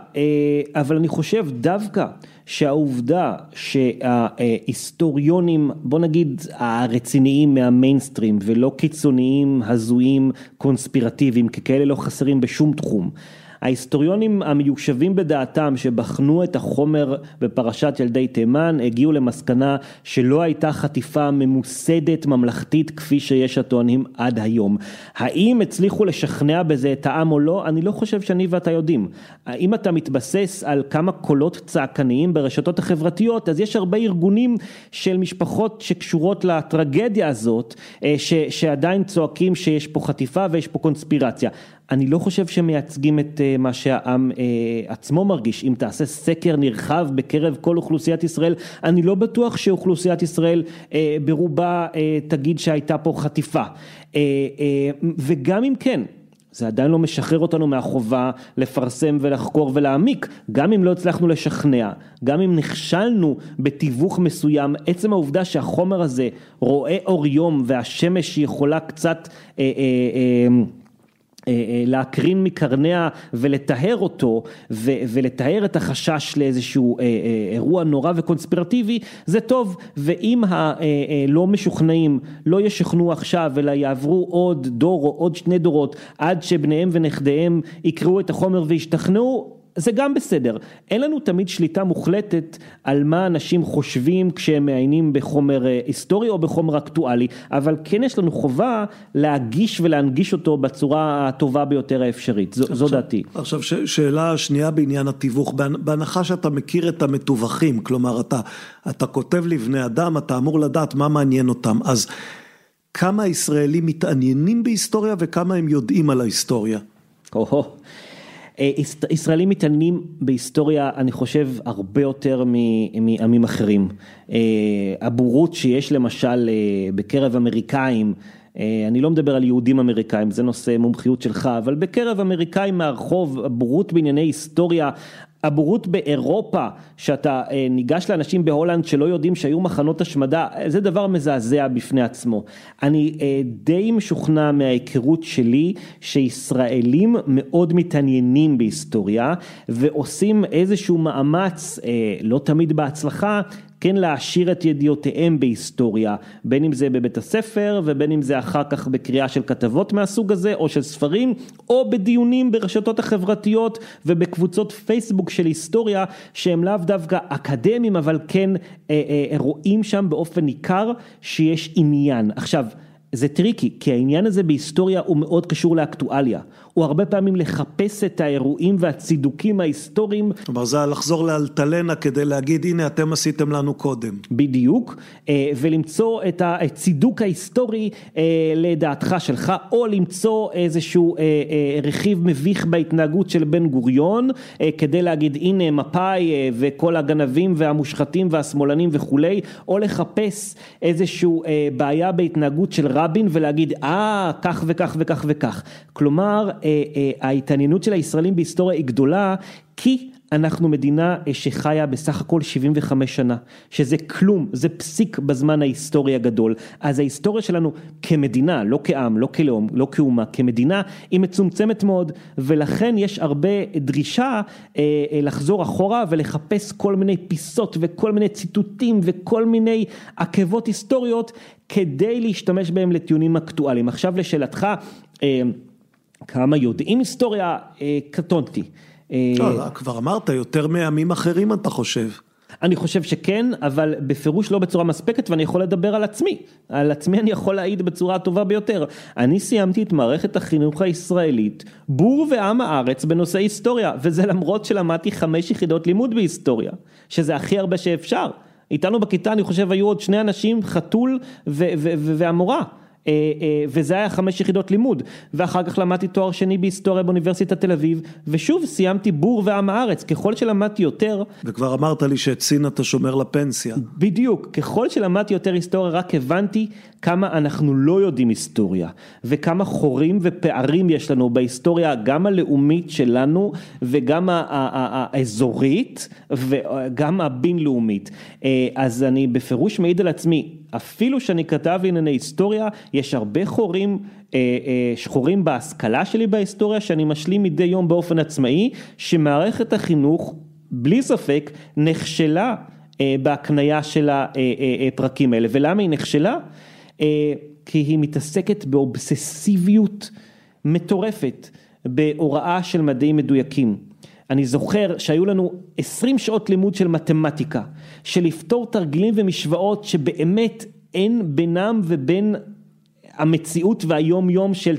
[SPEAKER 3] אבל אני חושב דווקא שהעובדה שההיסטוריונים, בוא נגיד הרציניים מהמיינסטרים ולא קיצוניים, הזויים, קונספירטיביים, ככאלה לא חסרים בשום תחום. ההיסטוריונים המיושבים בדעתם שבחנו את החומר בפרשת ילדי תימן הגיעו למסקנה שלא הייתה חטיפה ממוסדת ממלכתית כפי שיש הטוענים עד היום. האם הצליחו לשכנע בזה את העם או לא? אני לא חושב שאני ואתה יודעים. אם אתה מתבסס על כמה קולות צעקניים ברשתות החברתיות אז יש הרבה ארגונים של משפחות שקשורות לטרגדיה הזאת ש, שעדיין צועקים שיש פה חטיפה ויש פה קונספירציה. אני לא חושב שמייצגים את מה שהעם עצמו מרגיש, אם תעשה סקר נרחב בקרב כל אוכלוסיית ישראל, אני לא בטוח שאוכלוסיית ישראל ברובה תגיד שהייתה פה חטיפה, וגם אם כן, זה עדיין לא משחרר אותנו מהחובה לפרסם ולחקור ולהעמיק, גם אם לא הצלחנו לשכנע, גם אם נכשלנו בתיווך מסוים, עצם העובדה שהחומר הזה רואה אור יום והשמש יכולה קצת להקרין מקרניה ולטהר אותו ולטהר את החשש לאיזשהו אירוע נורא וקונספירטיבי זה טוב. ואם הלא משוכנעים לא ישכנעו עכשיו אלא יעברו עוד דור או עוד שני דורות עד שבניהם ונכדיהם יקראו את החומר וישתכנעו זה גם בסדר. אין לנו תמיד שליטה מוחלטת על מה אנשים חושבים כשהם מעיינים בחומר אה, היסטורי או בחומר אקטואלי, אבל כן יש לנו חובה להגיש ולהנגיש אותו בצורה הטובה ביותר האפשרית, זו, זו דעתי.
[SPEAKER 2] עכשיו ש, שאלה שנייה בעניין התיווך, בהנחה שאתה מכיר את המתווכים, כלומר אתה, אתה כותב לבני אדם, אתה אמור לדעת מה מעניין אותם, אז כמה ישראלים מתעניינים בהיסטוריה וכמה הם יודעים על ההיסטוריה?
[SPEAKER 3] או-הו. אה, ישראלים מתעניינים בהיסטוריה, אני חושב, הרבה יותר מעמים אחרים. אה, הבורות שיש למשל אה, בקרב אמריקאים, אני לא מדבר על יהודים אמריקאים, זה נושא מומחיות שלך, אבל בקרב אמריקאים מהרחוב, הבורות בענייני היסטוריה, הבורות באירופה, שאתה אה, ניגש לאנשים בהולנד שלא יודעים שהיו מחנות השמדה, זה דבר מזעזע בפני עצמו. אני אה, די משוכנע מההיכרות שלי שישראלים מאוד מתעניינים בהיסטוריה ועושים איזשהו מאמץ, אה, לא תמיד בהצלחה, כן להעשיר את ידיעותיהם בהיסטוריה, בין אם זה בבית הספר ובין אם זה אחר כך בקריאה של כתבות מהסוג הזה או של ספרים או בדיונים ברשתות החברתיות ובקבוצות פייסבוק של היסטוריה שהם לאו דווקא אקדמיים אבל כן אה, אה, רואים שם באופן ניכר שיש עניין. עכשיו זה טריקי, כי העניין הזה בהיסטוריה הוא מאוד קשור לאקטואליה. הוא הרבה פעמים לחפש את האירועים והצידוקים ההיסטוריים.
[SPEAKER 2] כלומר זה לחזור לאלטלנה כדי להגיד הנה אתם עשיתם לנו קודם.
[SPEAKER 3] בדיוק, אה, ולמצוא את הצידוק ההיסטורי אה, לדעתך שלך, או למצוא איזשהו אה, רכיב מביך בהתנהגות של בן גוריון, כדי להגיד הנה מפא"י וכל הגנבים והמושחתים והשמאלנים וכולי, או לחפש איזשהו בעיה בהתנהגות של רבין ולהגיד אה כך וכך וכך וכך. כלומר ההתעניינות של הישראלים בהיסטוריה היא גדולה כי אנחנו מדינה אה, שחיה בסך הכל 75 שנה, שזה כלום, זה פסיק בזמן ההיסטורי הגדול. אז ההיסטוריה שלנו כמדינה, לא כעם, לא כלאום, לא כאומה, כמדינה, היא מצומצמת מאוד, ולכן יש הרבה דרישה אה, אה, לחזור אחורה ולחפש כל מיני פיסות וכל מיני ציטוטים וכל מיני עקבות היסטוריות כדי להשתמש בהם לטיעונים אקטואליים. עכשיו לשאלתך, אה, כמה יודעים היסטוריה, אה, קטונתי.
[SPEAKER 2] אה, לא, לא, כבר אמרת, יותר מעמים אחרים אתה חושב.
[SPEAKER 3] אני חושב שכן, אבל בפירוש לא בצורה מספקת ואני יכול לדבר על עצמי. על עצמי אני יכול להעיד בצורה הטובה ביותר. אני סיימתי את מערכת החינוך הישראלית, בור ועם הארץ בנושא היסטוריה, וזה למרות שלמדתי חמש יחידות לימוד בהיסטוריה, שזה הכי הרבה שאפשר. איתנו בכיתה אני חושב היו עוד שני אנשים, חתול והמורה. אה, אה, וזה היה חמש יחידות לימוד, ואחר כך למדתי תואר שני בהיסטוריה באוניברסיטת תל אביב, ושוב סיימתי בור ועם הארץ, ככל שלמדתי יותר.
[SPEAKER 2] וכבר אמרת לי שאת סין אתה שומר לפנסיה.
[SPEAKER 3] בדיוק, ככל שלמדתי יותר היסטוריה רק הבנתי כמה אנחנו לא יודעים היסטוריה, וכמה חורים ופערים יש לנו בהיסטוריה גם הלאומית שלנו, וגם האזורית, וגם הבינלאומית. אה, אז אני בפירוש מעיד על עצמי, אפילו שאני כתב לענייני היסטוריה, יש הרבה חורים, אה, אה, שחורים בהשכלה שלי בהיסטוריה, שאני משלים מדי יום באופן עצמאי, שמערכת החינוך, בלי ספק, נכשלה אה, בהקנייה של הפרקים האלה. ולמה היא נכשלה? כי היא מתעסקת באובססיביות מטורפת, בהוראה של מדעים מדויקים. אני זוכר שהיו לנו 20 שעות לימוד של מתמטיקה, של לפתור תרגילים ומשוואות שבאמת אין בינם ובין המציאות והיום יום של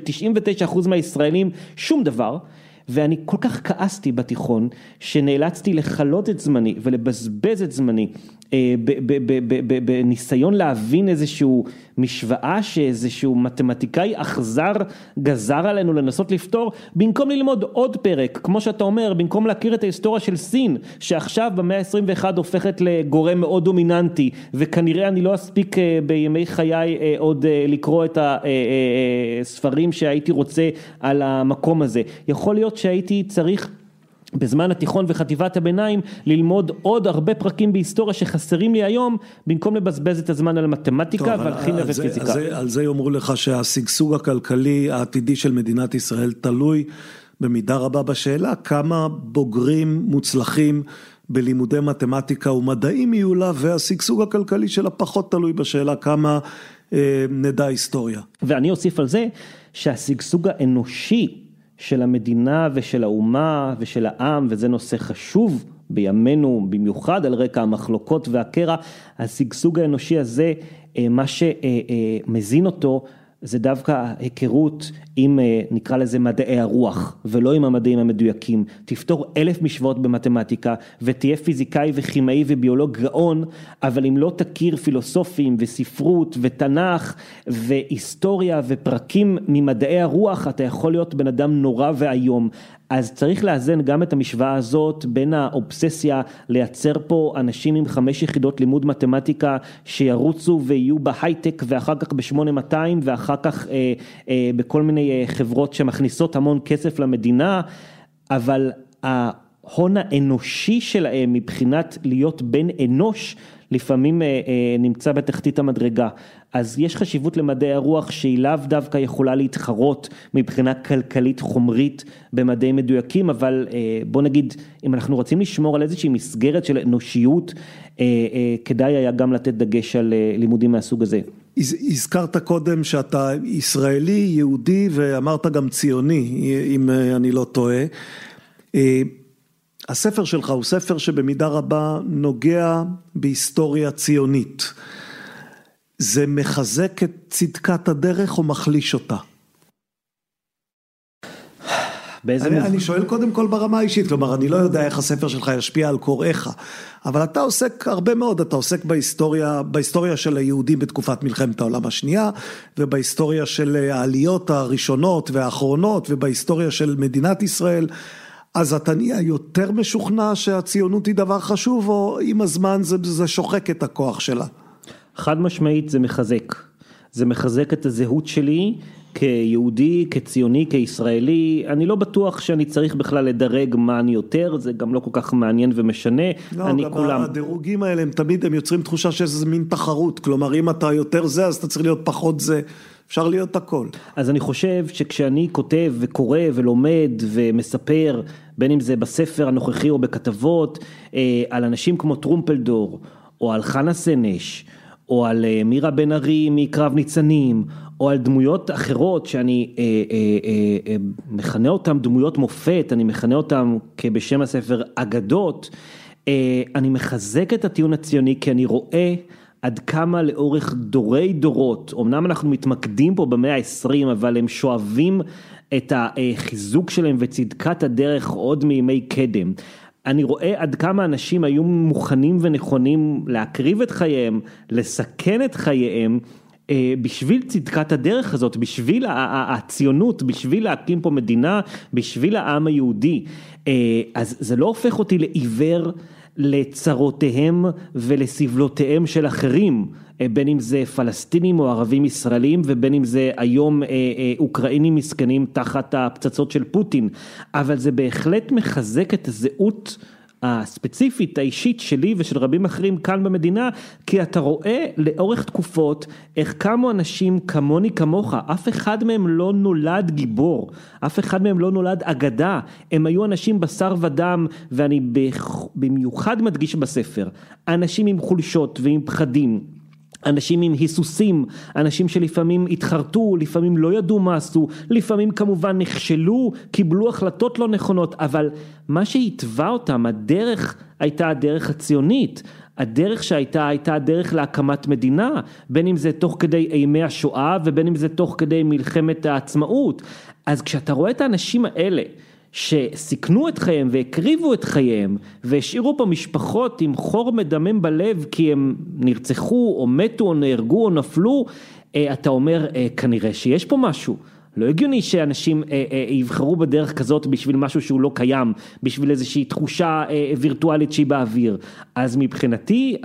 [SPEAKER 3] 99% מהישראלים שום דבר. ואני כל כך כעסתי בתיכון, שנאלצתי לכלות את זמני ולבזבז את זמני בניסיון להבין איזשהו משוואה שאיזשהו מתמטיקאי אכזר גזר עלינו לנסות לפתור, במקום ללמוד עוד פרק, כמו שאתה אומר, במקום להכיר את ההיסטוריה של סין, שעכשיו במאה ה-21 הופכת לגורם מאוד דומיננטי, וכנראה אני לא אספיק אה, בימי חיי אה, עוד לקרוא את הספרים שהייתי רוצה על המקום הזה. יכול להיות שהייתי צריך בזמן התיכון וחטיבת הביניים ללמוד עוד הרבה פרקים בהיסטוריה שחסרים לי היום במקום לבזבז את הזמן על מתמטיקה ועל כימיה ופיזיקה.
[SPEAKER 2] על, על זה יאמרו לך שהשגשוג הכלכלי העתידי של מדינת ישראל תלוי במידה רבה בשאלה כמה בוגרים מוצלחים בלימודי מתמטיקה ומדעים יהיו לה והשגשוג הכלכלי שלה פחות תלוי בשאלה כמה אה, נדע היסטוריה.
[SPEAKER 3] ואני אוסיף על זה שהשגשוג האנושי של המדינה ושל האומה ושל העם, וזה נושא חשוב בימינו, במיוחד על רקע המחלוקות והקרע, השגשוג האנושי הזה, אה, מה שמזין אותו זה דווקא היכרות עם נקרא לזה מדעי הרוח ולא עם המדעים המדויקים, תפתור אלף משוואות במתמטיקה ותהיה פיזיקאי וכימאי וביולוג גאון, אבל אם לא תכיר פילוסופים וספרות ותנ"ך והיסטוריה ופרקים ממדעי הרוח אתה יכול להיות בן אדם נורא ואיום. אז צריך לאזן גם את המשוואה הזאת בין האובססיה לייצר פה אנשים עם חמש יחידות לימוד מתמטיקה שירוצו ויהיו בהייטק ואחר כך ב-8200 ואחר כך אה, אה, בכל מיני אה, חברות שמכניסות המון כסף למדינה, אבל ההון האנושי שלהם מבחינת להיות בן אנוש לפעמים אה, אה, נמצא בתחתית המדרגה. אז יש חשיבות למדעי הרוח שהיא לאו דווקא יכולה להתחרות מבחינה כלכלית חומרית במדעים מדויקים, אבל אה, בוא נגיד, אם אנחנו רוצים לשמור על איזושהי מסגרת של אנושיות, כדאי היה גם לתת דגש על לימודים מהסוג הזה.
[SPEAKER 2] הזכרת קודם שאתה ישראלי, יהודי ואמרת גם ציוני, אם אני לא טועה. הספר שלך הוא ספר שבמידה רבה נוגע בהיסטוריה ציונית. זה מחזק את צדקת הדרך או מחליש אותה? באיזה אני, אני שואל קודם כל ברמה האישית, כלומר אני לא יודע איך הספר שלך ישפיע על קוראיך, אבל אתה עוסק הרבה מאוד, אתה עוסק בהיסטוריה, בהיסטוריה של היהודים בתקופת מלחמת העולם השנייה, ובהיסטוריה של העליות הראשונות והאחרונות, ובהיסטוריה של מדינת ישראל. אז אתה נהיה יותר משוכנע שהציונות היא דבר חשוב, או עם הזמן זה, זה שוחק את הכוח שלה?
[SPEAKER 3] חד משמעית זה מחזק. זה מחזק את הזהות שלי כיהודי, כציוני, כישראלי. אני לא בטוח שאני צריך בכלל לדרג מה אני יותר, זה גם לא כל כך מעניין ומשנה.
[SPEAKER 2] לא, אני גם כולם... הדירוגים האלה הם תמיד, הם יוצרים תחושה שזה מין תחרות. כלומר, אם אתה יותר זה, אז אתה צריך להיות פחות זה. אפשר להיות הכל.
[SPEAKER 3] אז אני חושב שכשאני כותב וקורא ולומד ומספר, בין אם זה בספר הנוכחי או בכתבות, אה, על אנשים כמו טרומפלדור, או על חנה סנש, או על אה, מירה בן ארי מקרב ניצנים, או על דמויות אחרות שאני אה, אה, אה, אה, מכנה אותן דמויות מופת, אני מכנה אותן כבשם הספר אגדות, אה, אני מחזק את הטיעון הציוני כי אני רואה עד כמה לאורך דורי דורות, אמנם אנחנו מתמקדים פה במאה ה-20, אבל הם שואבים את החיזוק שלהם וצדקת הדרך עוד מימי קדם. אני רואה עד כמה אנשים היו מוכנים ונכונים להקריב את חייהם, לסכן את חייהם. אה, בשביל צדקת הדרך הזאת, בשביל הציונות, בשביל להקים פה מדינה, בשביל העם היהודי. אה, אז זה לא הופך אותי לעיוור לצרותיהם ולסבלותיהם של אחרים, אה, בין אם זה פלסטינים או ערבים ישראלים ובין אם זה היום אה, אה, אוקראינים מסכנים תחת הפצצות של פוטין, אבל זה בהחלט מחזק את הזהות הספציפית האישית שלי ושל רבים אחרים כאן במדינה, כי אתה רואה לאורך תקופות איך קמו אנשים כמוני כמוך, אף אחד מהם לא נולד גיבור, אף אחד מהם לא נולד אגדה, הם היו אנשים בשר ודם, ואני במיוחד מדגיש בספר, אנשים עם חולשות ועם פחדים. אנשים עם היסוסים, אנשים שלפעמים התחרטו, לפעמים לא ידעו מה עשו, לפעמים כמובן נכשלו, קיבלו החלטות לא נכונות, אבל מה שהתווה אותם, הדרך הייתה הדרך הציונית, הדרך שהייתה הייתה הדרך להקמת מדינה, בין אם זה תוך כדי אימי השואה ובין אם זה תוך כדי מלחמת העצמאות. אז כשאתה רואה את האנשים האלה, שסיכנו את חייהם והקריבו את חייהם והשאירו פה משפחות עם חור מדמם בלב כי הם נרצחו או מתו או נהרגו או נפלו, אה, אתה אומר אה, כנראה שיש פה משהו. לא הגיוני שאנשים אה, יבחרו בדרך כזאת בשביל משהו שהוא לא קיים, בשביל איזושהי תחושה וירטואלית שהיא באוויר. אז מבחינתי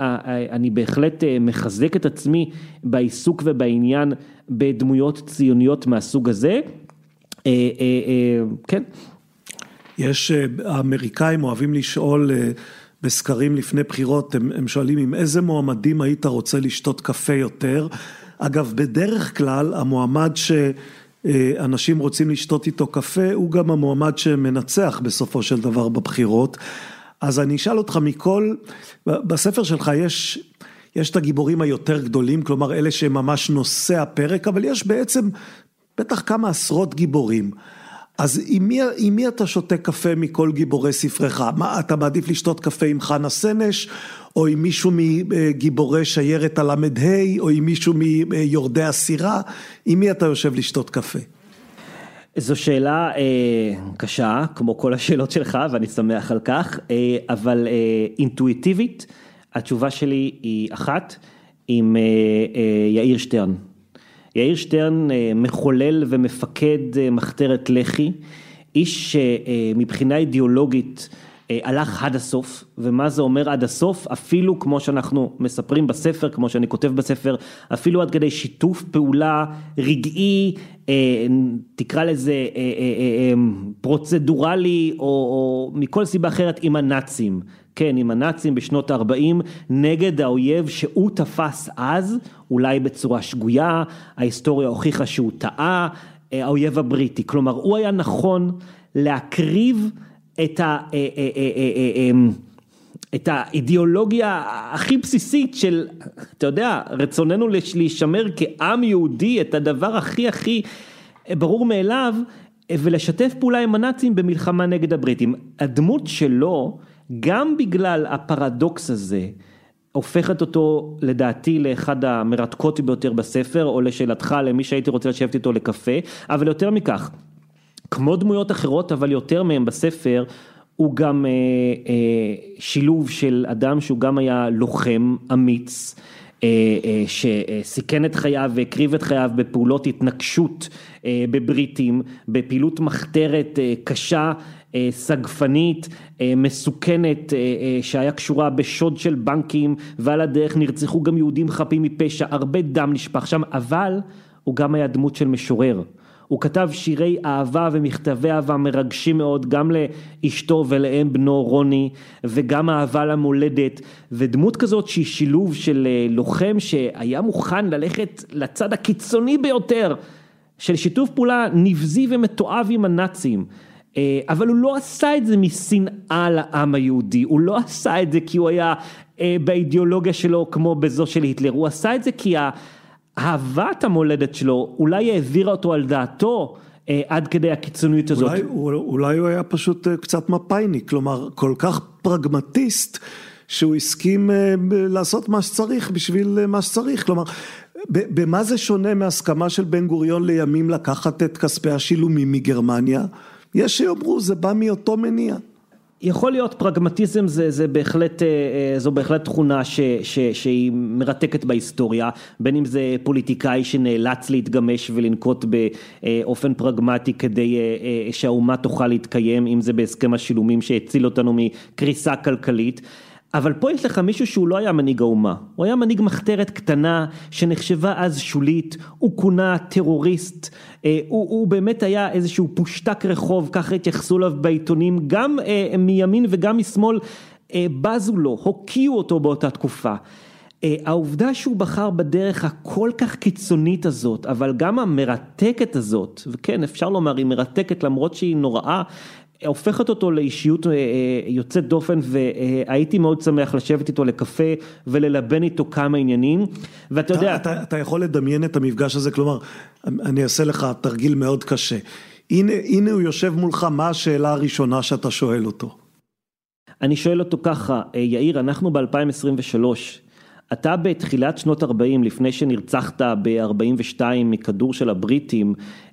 [SPEAKER 3] אני בהחלט מחזק את עצמי בעיסוק ובעניין בדמויות ציוניות מהסוג הזה. כן.
[SPEAKER 2] יש, אה, האמריקאים אוהבים לשאול אה, בסקרים לפני בחירות, הם, הם שואלים עם איזה מועמדים היית רוצה לשתות קפה יותר. אגב, בדרך כלל המועמד שאנשים רוצים לשתות איתו קפה הוא גם המועמד שמנצח בסופו של דבר בבחירות. אז אני אשאל אותך מכל, בספר שלך יש, יש את הגיבורים היותר גדולים, כלומר אלה שהם ממש נושא הפרק, אבל יש בעצם בטח כמה עשרות גיבורים. אז עם מי, עם מי אתה שותה קפה מכל גיבורי ספרך? מה, אתה מעדיף לשתות קפה עם חנה סנש, או עם מישהו מגיבורי שיירת הל"ה, או עם מישהו מיורדי הסירה? עם מי אתה יושב לשתות קפה?
[SPEAKER 3] זו שאלה אה, קשה, כמו כל השאלות שלך, ואני שמח על כך, אה, אבל אה, אינטואיטיבית, התשובה שלי היא אחת, עם אה, אה, יאיר שטרן. יאיר שטרן אה, מחולל ומפקד אה, מחתרת לח"י, איש שמבחינה אה, אידיאולוגית הלך עד הסוף, ומה זה אומר עד הסוף? אפילו כמו שאנחנו מספרים בספר, כמו שאני כותב בספר, אפילו עד כדי שיתוף פעולה רגעי, תקרא לזה פרוצדורלי או, או מכל סיבה אחרת עם הנאצים. כן, עם הנאצים בשנות ה-40 נגד האויב שהוא תפס אז, אולי בצורה שגויה, ההיסטוריה הוכיחה שהוא טעה, אה, האויב הבריטי. כלומר, הוא היה נכון להקריב את ה... אה, אה, את האידיאולוגיה הכי בסיסית של, אתה יודע, רצוננו להישמר כעם יהודי, את הדבר הכי הכי ברור מאליו, ולשתף פעולה עם הנאצים במלחמה נגד הבריטים. הדמות שלו גם בגלל הפרדוקס הזה, הופכת אותו לדעתי לאחד המרתקות ביותר בספר, או לשאלתך למי שהייתי רוצה לשבת איתו לקפה, אבל יותר מכך, כמו דמויות אחרות, אבל יותר מהם בספר, הוא גם אה, אה, שילוב של אדם שהוא גם היה לוחם אמיץ, אה, אה, שסיכן את חייו והקריב את חייו בפעולות התנגשות אה, בבריטים, בפעילות מחתרת קשה אה, סגפנית, אה, מסוכנת, אה, שהיה קשורה בשוד של בנקים ועל הדרך נרצחו גם יהודים חפים מפשע, הרבה דם נשפך שם, אבל הוא גם היה דמות של משורר. הוא כתב שירי אהבה ומכתבי אהבה מרגשים מאוד גם לאשתו ולאם בנו רוני וגם אהבה למולדת ודמות כזאת שהיא שילוב של לוחם שהיה מוכן ללכת לצד הקיצוני ביותר של שיתוף פעולה נבזי ומתועב עם הנאצים אה, אבל הוא לא עשה את זה משנאה לעם היהודי, הוא לא עשה את זה כי הוא היה אה, באידיאולוגיה שלו כמו בזו של היטלר, הוא עשה את זה כי אהבת המולדת שלו אולי העבירה אותו על דעתו אה, עד כדי הקיצוניות הזאת.
[SPEAKER 2] אולי, אולי הוא היה פשוט קצת מפאיניק, כלומר כל כך פרגמטיסט שהוא הסכים לעשות מה שצריך בשביל מה שצריך, כלומר במה זה שונה מהסכמה של בן גוריון לימים לקחת את כספי השילומים מגרמניה? יש שיאמרו זה בא מאותו מניע.
[SPEAKER 3] יכול להיות פרגמטיזם זה, זה בהחלט, אה, אה, זו בהחלט תכונה ש, ש, שהיא מרתקת בהיסטוריה, בין אם זה פוליטיקאי שנאלץ להתגמש ולנקוט באופן פרגמטי כדי אה, שהאומה תוכל להתקיים, אם זה בהסכם השילומים שהציל אותנו מקריסה כלכלית. אבל פה יש לך מישהו שהוא לא היה מנהיג האומה, הוא היה מנהיג מחתרת קטנה שנחשבה אז שולית, הוא כונה טרוריסט, אה, הוא, הוא באמת היה איזשהו פושטק רחוב, ככה התייחסו אליו בעיתונים, גם אה, מימין וגם משמאל אה, בזו לו, הוקיעו אותו באותה תקופה. העובדה שהוא בחר בדרך הכל כך קיצונית הזאת, אבל גם המרתקת הזאת, וכן אפשר לומר היא מרתקת למרות שהיא נוראה, הופכת אותו לאישיות אה, אה, יוצאת דופן והייתי מאוד שמח לשבת איתו לקפה וללבן איתו כמה עניינים ואתה יודע.
[SPEAKER 2] אתה, אתה יכול לדמיין את המפגש הזה, כלומר, אני אעשה לך תרגיל מאוד קשה. הנה, הנה הוא יושב מולך, מה השאלה הראשונה שאתה שואל אותו?
[SPEAKER 3] אני שואל אותו ככה, אה, יאיר, אנחנו ב-2023, אתה בתחילת שנות 40, לפני שנרצחת ב-42 מכדור של הבריטים,
[SPEAKER 2] אה, אה, אה,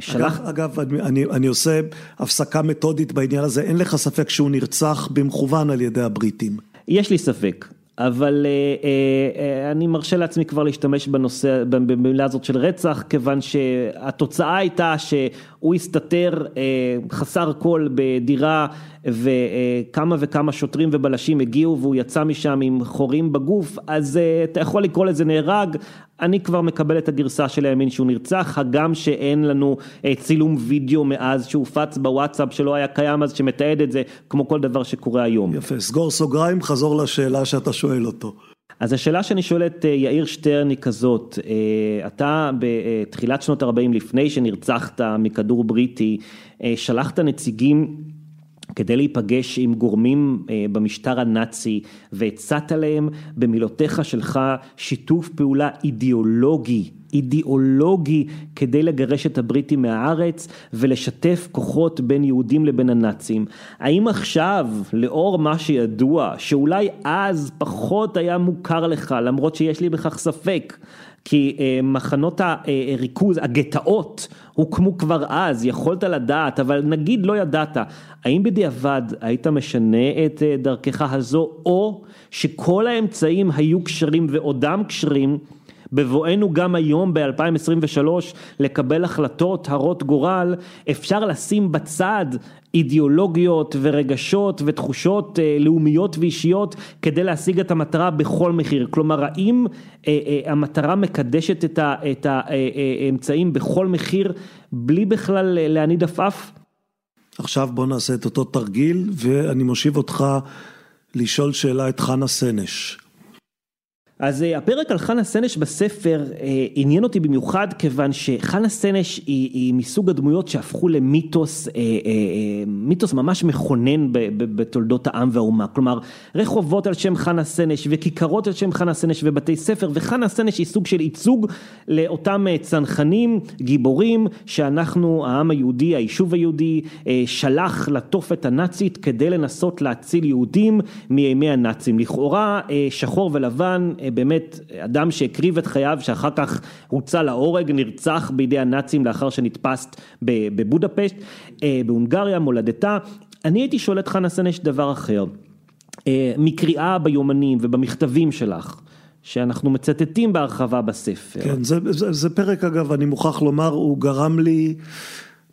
[SPEAKER 2] שלח... אגב, אגב אני, אני עושה הפסקה מתודית בעניין הזה, אין לך ספק שהוא נרצח במכוון על ידי הבריטים.
[SPEAKER 3] יש לי ספק. אבל אני מרשה לעצמי כבר להשתמש בנושא, במילה הזאת של רצח, כיוון שהתוצאה הייתה שהוא הסתתר חסר כל בדירה וכמה וכמה שוטרים ובלשים הגיעו והוא יצא משם עם חורים בגוף, אז אתה יכול לקרוא לזה נהרג, אני כבר מקבל את הגרסה של הימין שהוא נרצח, הגם שאין לנו אה, צילום וידאו מאז שהופץ בוואטסאפ שלא היה קיים אז שמתעד את זה, כמו כל דבר שקורה היום.
[SPEAKER 2] יפה, סגור סוגריים, חזור לשאלה שאתה שואל אותו.
[SPEAKER 3] אז השאלה שאני שואל את אה, יאיר שטרן היא כזאת, אה, אתה בתחילת שנות ה-40 לפני שנרצחת מכדור בריטי, שלחת נציגים כדי להיפגש עם גורמים אה, במשטר הנאצי והצעת להם במילותיך שלך שיתוף פעולה אידיאולוגי אידיאולוגי כדי לגרש את הבריטים מהארץ ולשתף כוחות בין יהודים לבין הנאצים. האם עכשיו, לאור מה שידוע, שאולי אז פחות היה מוכר לך, למרות שיש לי בכך ספק, כי אה, מחנות הריכוז, הגטאות, הוקמו כבר אז, יכולת לדעת, אבל נגיד לא ידעת, האם בדיעבד היית משנה את אה, דרכך הזו, או שכל האמצעים היו כשרים ועודם כשרים, בבואנו גם היום ב-2023 לקבל החלטות הרות גורל, אפשר לשים בצד אידיאולוגיות ורגשות ותחושות אה, לאומיות ואישיות כדי להשיג את המטרה בכל מחיר. כלומר, האם אה, אה, המטרה מקדשת את האמצעים בכל מחיר בלי בכלל להניד עפעף?
[SPEAKER 2] עכשיו בוא נעשה את אותו תרגיל ואני מושיב אותך לשאול שאלה את חנה סנש.
[SPEAKER 3] אז אה, הפרק על חנה סנש בספר אה, עניין אותי במיוחד כיוון שחנה סנש היא, היא מסוג הדמויות שהפכו למיתוס, אה, מיתוס ממש מכונן בתולדות העם והאומה, כלומר רחובות על שם חנה סנש וכיכרות על שם חנה סנש ובתי ספר וחנה סנש היא סוג של ייצוג לאותם צנחנים, גיבורים שאנחנו, העם היהודי, היישוב היהודי, שלח לתופת הנאצית כדי לנסות להציל יהודים מימי הנאצים, לכאורה שחור ולבן באמת אדם שהקריב את חייו שאחר כך הוצא להורג, נרצח בידי הנאצים לאחר שנתפס בבודפשט, אה, בהונגריה, מולדתה. אני הייתי שואל את חנה סנש דבר אחר, אה, מקריאה ביומנים ובמכתבים שלך. שאנחנו מצטטים בהרחבה בספר.
[SPEAKER 2] כן, זה, זה, זה פרק אגב, אני מוכרח לומר, הוא גרם לי,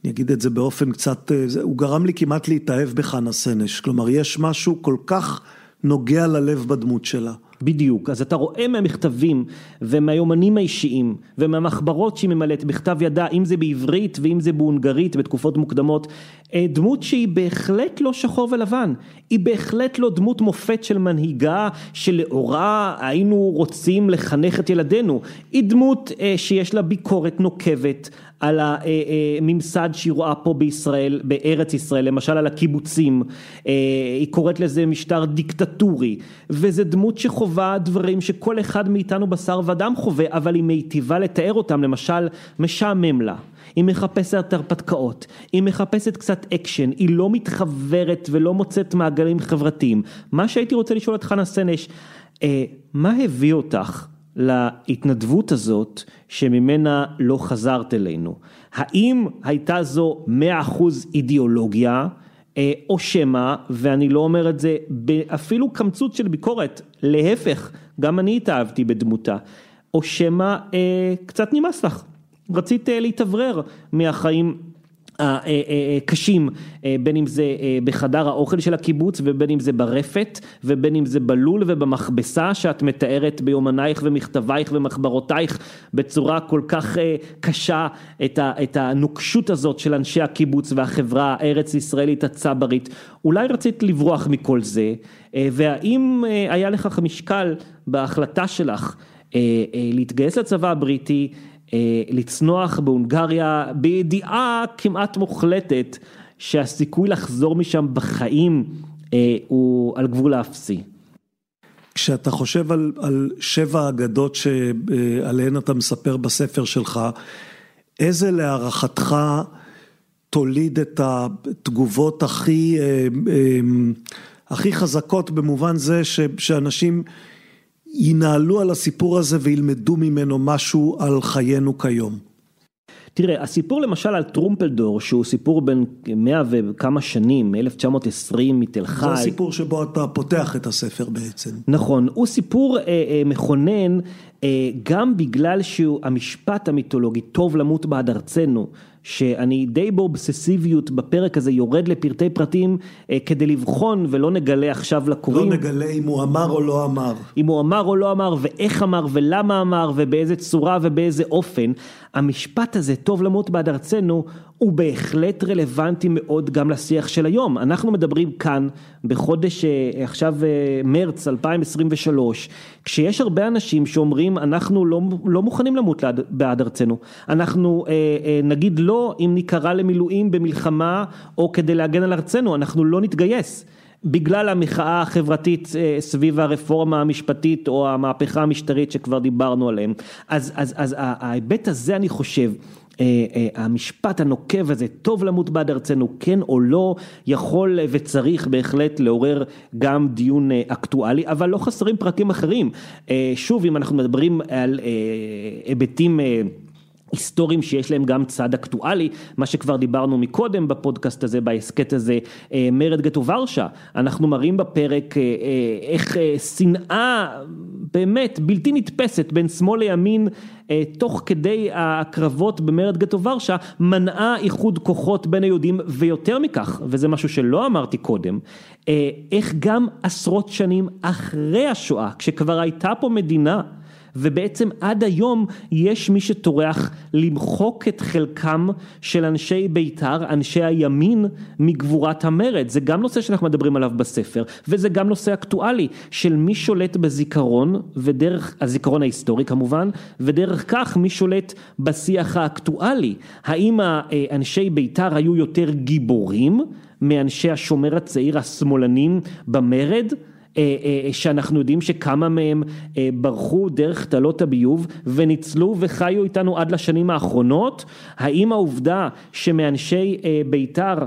[SPEAKER 2] אני אגיד את זה באופן קצת, אה, הוא גרם לי כמעט להתאהב בחנה סנש, כלומר יש משהו כל כך נוגע ללב בדמות שלה.
[SPEAKER 3] בדיוק, אז אתה רואה מהמכתבים ומהיומנים האישיים ומהמחברות שהיא ממלאת בכתב ידה, אם זה בעברית ואם זה בהונגרית בתקופות מוקדמות, דמות שהיא בהחלט לא שחור ולבן, היא בהחלט לא דמות מופת של מנהיגה שלאורה היינו רוצים לחנך את ילדינו, היא דמות אה, שיש לה ביקורת נוקבת על הממסד שהיא רואה פה בישראל, בארץ ישראל, למשל על הקיבוצים, אה, היא קוראת לזה משטר דיקטטורי, וזה דמות שחווה דברים שכל אחד מאיתנו בשר ודם חווה, אבל היא מיטיבה לתאר אותם, למשל משעמם לה. היא מחפשת הרפתקאות, היא מחפשת קצת אקשן, היא לא מתחברת ולא מוצאת מעגלים חברתיים. מה שהייתי רוצה לשאול את חנה סנש, אה, מה הביא אותך להתנדבות הזאת שממנה לא חזרת אלינו. האם הייתה זו מאה אחוז אידיאולוגיה אה, או שמא, ואני לא אומר את זה אפילו קמצוץ של ביקורת, להפך, גם אני התאהבתי בדמותה, או שמא אה, קצת נמאס לך, רצית אה, להתאוורר מהחיים הקשים, בין אם זה בחדר האוכל של הקיבוץ ובין אם זה ברפת ובין אם זה בלול ובמכבסה שאת מתארת ביומנייך ומכתבייך ומחברותייך בצורה כל כך קשה את הנוקשות הזאת של אנשי הקיבוץ והחברה הארץ ישראלית הצברית. אולי רצית לברוח מכל זה והאם היה לכך משקל בהחלטה שלך להתגייס לצבא הבריטי אה, לצנוח בהונגריה בידיעה כמעט מוחלטת שהסיכוי לחזור משם בחיים אה, הוא על גבול האפסי.
[SPEAKER 2] כשאתה חושב על, על שבע האגדות שעליהן אתה מספר בספר שלך, איזה להערכתך תוליד את התגובות הכי, אה, הכי חזקות במובן זה שאנשים ינהלו על הסיפור הזה וילמדו ממנו משהו על חיינו כיום.
[SPEAKER 3] תראה, הסיפור למשל על טרומפלדור, שהוא סיפור בין מאה וכמה שנים, 1920 מתל חי.
[SPEAKER 2] זה הסיפור שבו אתה פותח את הספר בעצם.
[SPEAKER 3] נכון, הוא סיפור אה, אה, מכונן גם בגלל שהוא המשפט המיתולוגי, טוב למות בעד ארצנו, שאני די באובססיביות בפרק הזה יורד לפרטי פרטים אה, כדי לבחון ולא נגלה עכשיו לקוראים.
[SPEAKER 2] לא נגלה אם הוא אמר או לא אמר.
[SPEAKER 3] אם הוא אמר או לא אמר ואיך אמר ולמה אמר ובאיזה צורה ובאיזה אופן. המשפט הזה, טוב למות בעד ארצנו, הוא בהחלט רלוונטי מאוד גם לשיח של היום. אנחנו מדברים כאן בחודש אה, עכשיו אה, מרץ 2023, כשיש הרבה אנשים שאומרים אנחנו לא, לא מוכנים למות בעד ארצנו. אנחנו אה, נגיד לא אם ניקרא למילואים במלחמה או כדי להגן על ארצנו, אנחנו לא נתגייס. בגלל המחאה החברתית אה, סביב הרפורמה המשפטית או המהפכה המשטרית שכבר דיברנו עליהם. אז, אז, אז ההיבט הזה אני חושב אה, אה, המשפט הנוקב הזה, טוב למות בעד ארצנו, כן או לא, יכול וצריך בהחלט לעורר גם דיון אה, אקטואלי, אבל לא חסרים פרטים אחרים. שוב, אם אנחנו מדברים על היבטים היסטוריים שיש להם גם צד אקטואלי, מה שכבר דיברנו מקודם בפודקאסט הזה, בהסכת הזה, מרד גטו ורשה, אנחנו מראים בפרק איך שנאה באמת בלתי נתפסת בין שמאל לימין אה, תוך כדי הקרבות במרד גטו ורשה מנעה איחוד כוחות בין היהודים ויותר מכך, וזה משהו שלא אמרתי קודם, אה, איך גם עשרות שנים אחרי השואה, כשכבר הייתה פה מדינה ובעצם עד היום יש מי שטורח למחוק את חלקם של אנשי בית"ר, אנשי הימין, מגבורת המרד. זה גם נושא שאנחנו מדברים עליו בספר, וזה גם נושא אקטואלי, של מי שולט בזיכרון, ודרך, הזיכרון ההיסטורי כמובן, ודרך כך מי שולט בשיח האקטואלי. האם אנשי בית"ר היו יותר גיבורים מאנשי השומר הצעיר השמאלנים במרד? אה, אה, שאנחנו יודעים שכמה מהם אה, ברחו דרך תעלות הביוב וניצלו וחיו איתנו עד לשנים האחרונות? האם העובדה שמאנשי בית"ר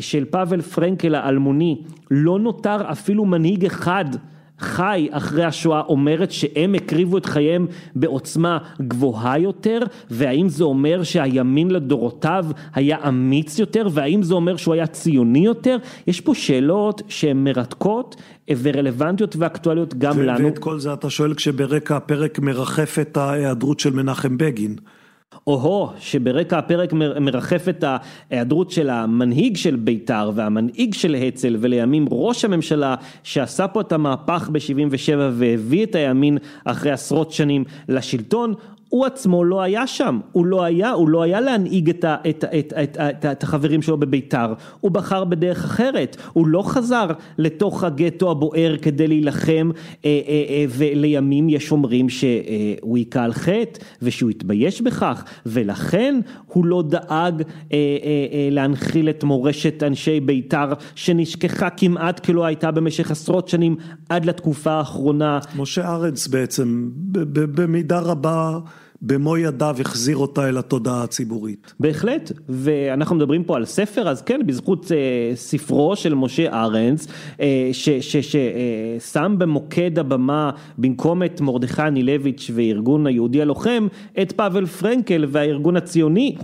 [SPEAKER 3] של פאבל פרנקל האלמוני לא נותר אפילו מנהיג אחד חי אחרי השואה אומרת שהם הקריבו את חייהם בעוצמה גבוהה יותר והאם זה אומר שהימין לדורותיו היה אמיץ יותר והאם זה אומר שהוא היה ציוני יותר? יש פה שאלות שהן מרתקות ורלוונטיות ואקטואליות גם לנו.
[SPEAKER 2] ואת כל זה אתה שואל כשברקע הפרק מרחפת ההיעדרות של מנחם בגין.
[SPEAKER 3] או-הו, שברקע הפרק מרחפת ההיעדרות של המנהיג של בית"ר והמנהיג של הצ"ל ולימים ראש הממשלה שעשה פה את המהפך ב-77 והביא את הימין אחרי עשרות שנים לשלטון, הוא עצמו לא היה שם, הוא לא היה, הוא לא היה להנהיג את, את, את, את, את, את החברים שלו בביתר, הוא בחר בדרך אחרת, הוא לא חזר לתוך הגטו הבוער כדי להילחם אה, אה, אה, ולימים יש אומרים שהוא היכה על חטא ושהוא התבייש בכך. ולכן הוא לא דאג אה, אה, אה, להנחיל את מורשת אנשי ביתר שנשכחה כמעט כלא הייתה במשך עשרות שנים עד לתקופה האחרונה.
[SPEAKER 2] משה ארנס בעצם במידה רבה במו ידיו החזיר אותה אל התודעה הציבורית.
[SPEAKER 3] בהחלט, ואנחנו מדברים פה על ספר, אז כן, בזכות אה, ספרו של משה ארנס, אה, ששם אה, במוקד הבמה, במקום את מרדכי אנילביץ' וארגון היהודי הלוחם, את פאבל פרנקל והארגון הציוני.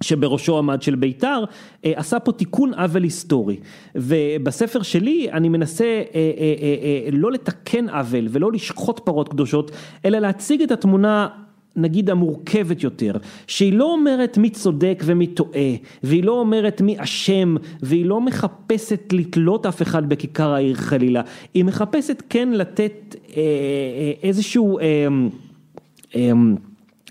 [SPEAKER 3] שבראשו עמד של בית"ר, אה, עשה פה תיקון עוול היסטורי. ובספר שלי אני מנסה אה, אה, לא לתקן עוול ולא לשחוט פרות קדושות, אלא להציג את התמונה נגיד המורכבת יותר, שהיא לא אומרת מי צודק ומי טועה, והיא לא אומרת מי אשם, והיא לא מחפשת לתלות אף אחד בכיכר העיר חלילה, היא מחפשת כן לתת אה, אה, איזשהו אה, אה,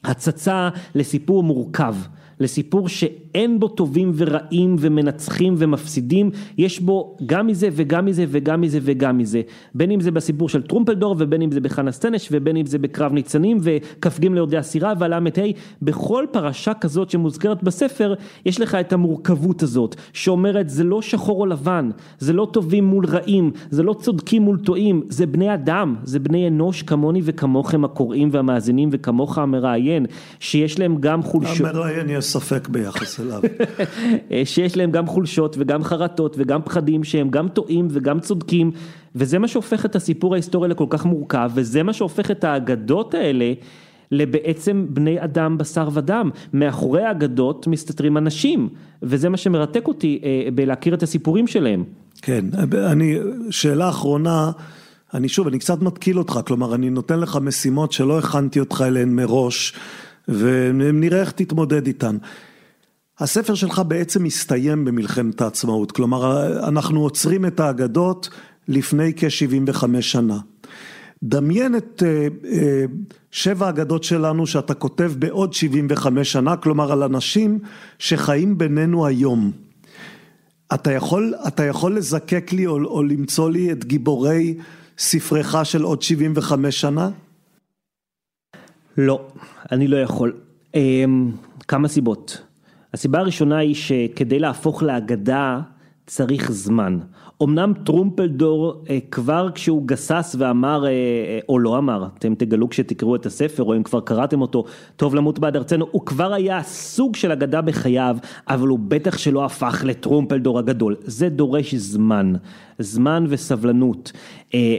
[SPEAKER 3] הצצה לסיפור מורכב. לסיפור שאין בו טובים ורעים ומנצחים ומפסידים, יש בו גם מזה וגם מזה וגם מזה וגם מזה. בין אם זה בסיפור של טרומפלדור ובין אם זה בחנה סטנש ובין אם זה בקרב ניצנים וכ"ג ליורדי הסירה והל"ה, בכל פרשה כזאת שמוזכרת בספר, יש לך את המורכבות הזאת, שאומרת זה לא שחור או לבן, זה לא טובים מול רעים, זה לא צודקים מול טועים, זה בני אדם, זה בני אנוש כמוני וכמוכם הקוראים והמאזינים וכמוך המראיין, שיש להם גם חולשות.
[SPEAKER 2] המראיין יש ספק ביחס אליו.
[SPEAKER 3] שיש להם גם חולשות וגם חרטות וגם פחדים שהם גם טועים וגם צודקים וזה מה שהופך את הסיפור ההיסטורי לכל כך מורכב וזה מה שהופך את האגדות האלה לבעצם בני אדם בשר ודם, מאחורי האגדות מסתתרים אנשים וזה מה שמרתק אותי אה, בלהכיר את הסיפורים שלהם.
[SPEAKER 2] כן, אני, שאלה אחרונה, אני שוב, אני קצת מתקיל אותך, כלומר אני נותן לך משימות שלא הכנתי אותך אליהן מראש. ונראה איך תתמודד איתן. הספר שלך בעצם מסתיים במלחמת העצמאות, כלומר אנחנו עוצרים את האגדות לפני כ-75 שנה. דמיין את אה, אה, שבע האגדות שלנו שאתה כותב בעוד 75 שנה, כלומר על אנשים שחיים בינינו היום. אתה יכול, אתה יכול לזקק לי או, או למצוא לי את גיבורי ספרך של עוד 75 שנה?
[SPEAKER 3] לא, אני לא יכול. אמ, כמה סיבות. הסיבה הראשונה היא שכדי להפוך לאגדה צריך זמן. אמנם טרומפלדור אה, כבר כשהוא גסס ואמר, אה, אה, או לא אמר, אתם תגלו כשתקראו את הספר, או אם כבר קראתם אותו, טוב למות בעד ארצנו, הוא כבר היה סוג של אגדה בחייו, אבל הוא בטח שלא הפך לטרומפלדור הגדול. זה דורש זמן, זמן וסבלנות.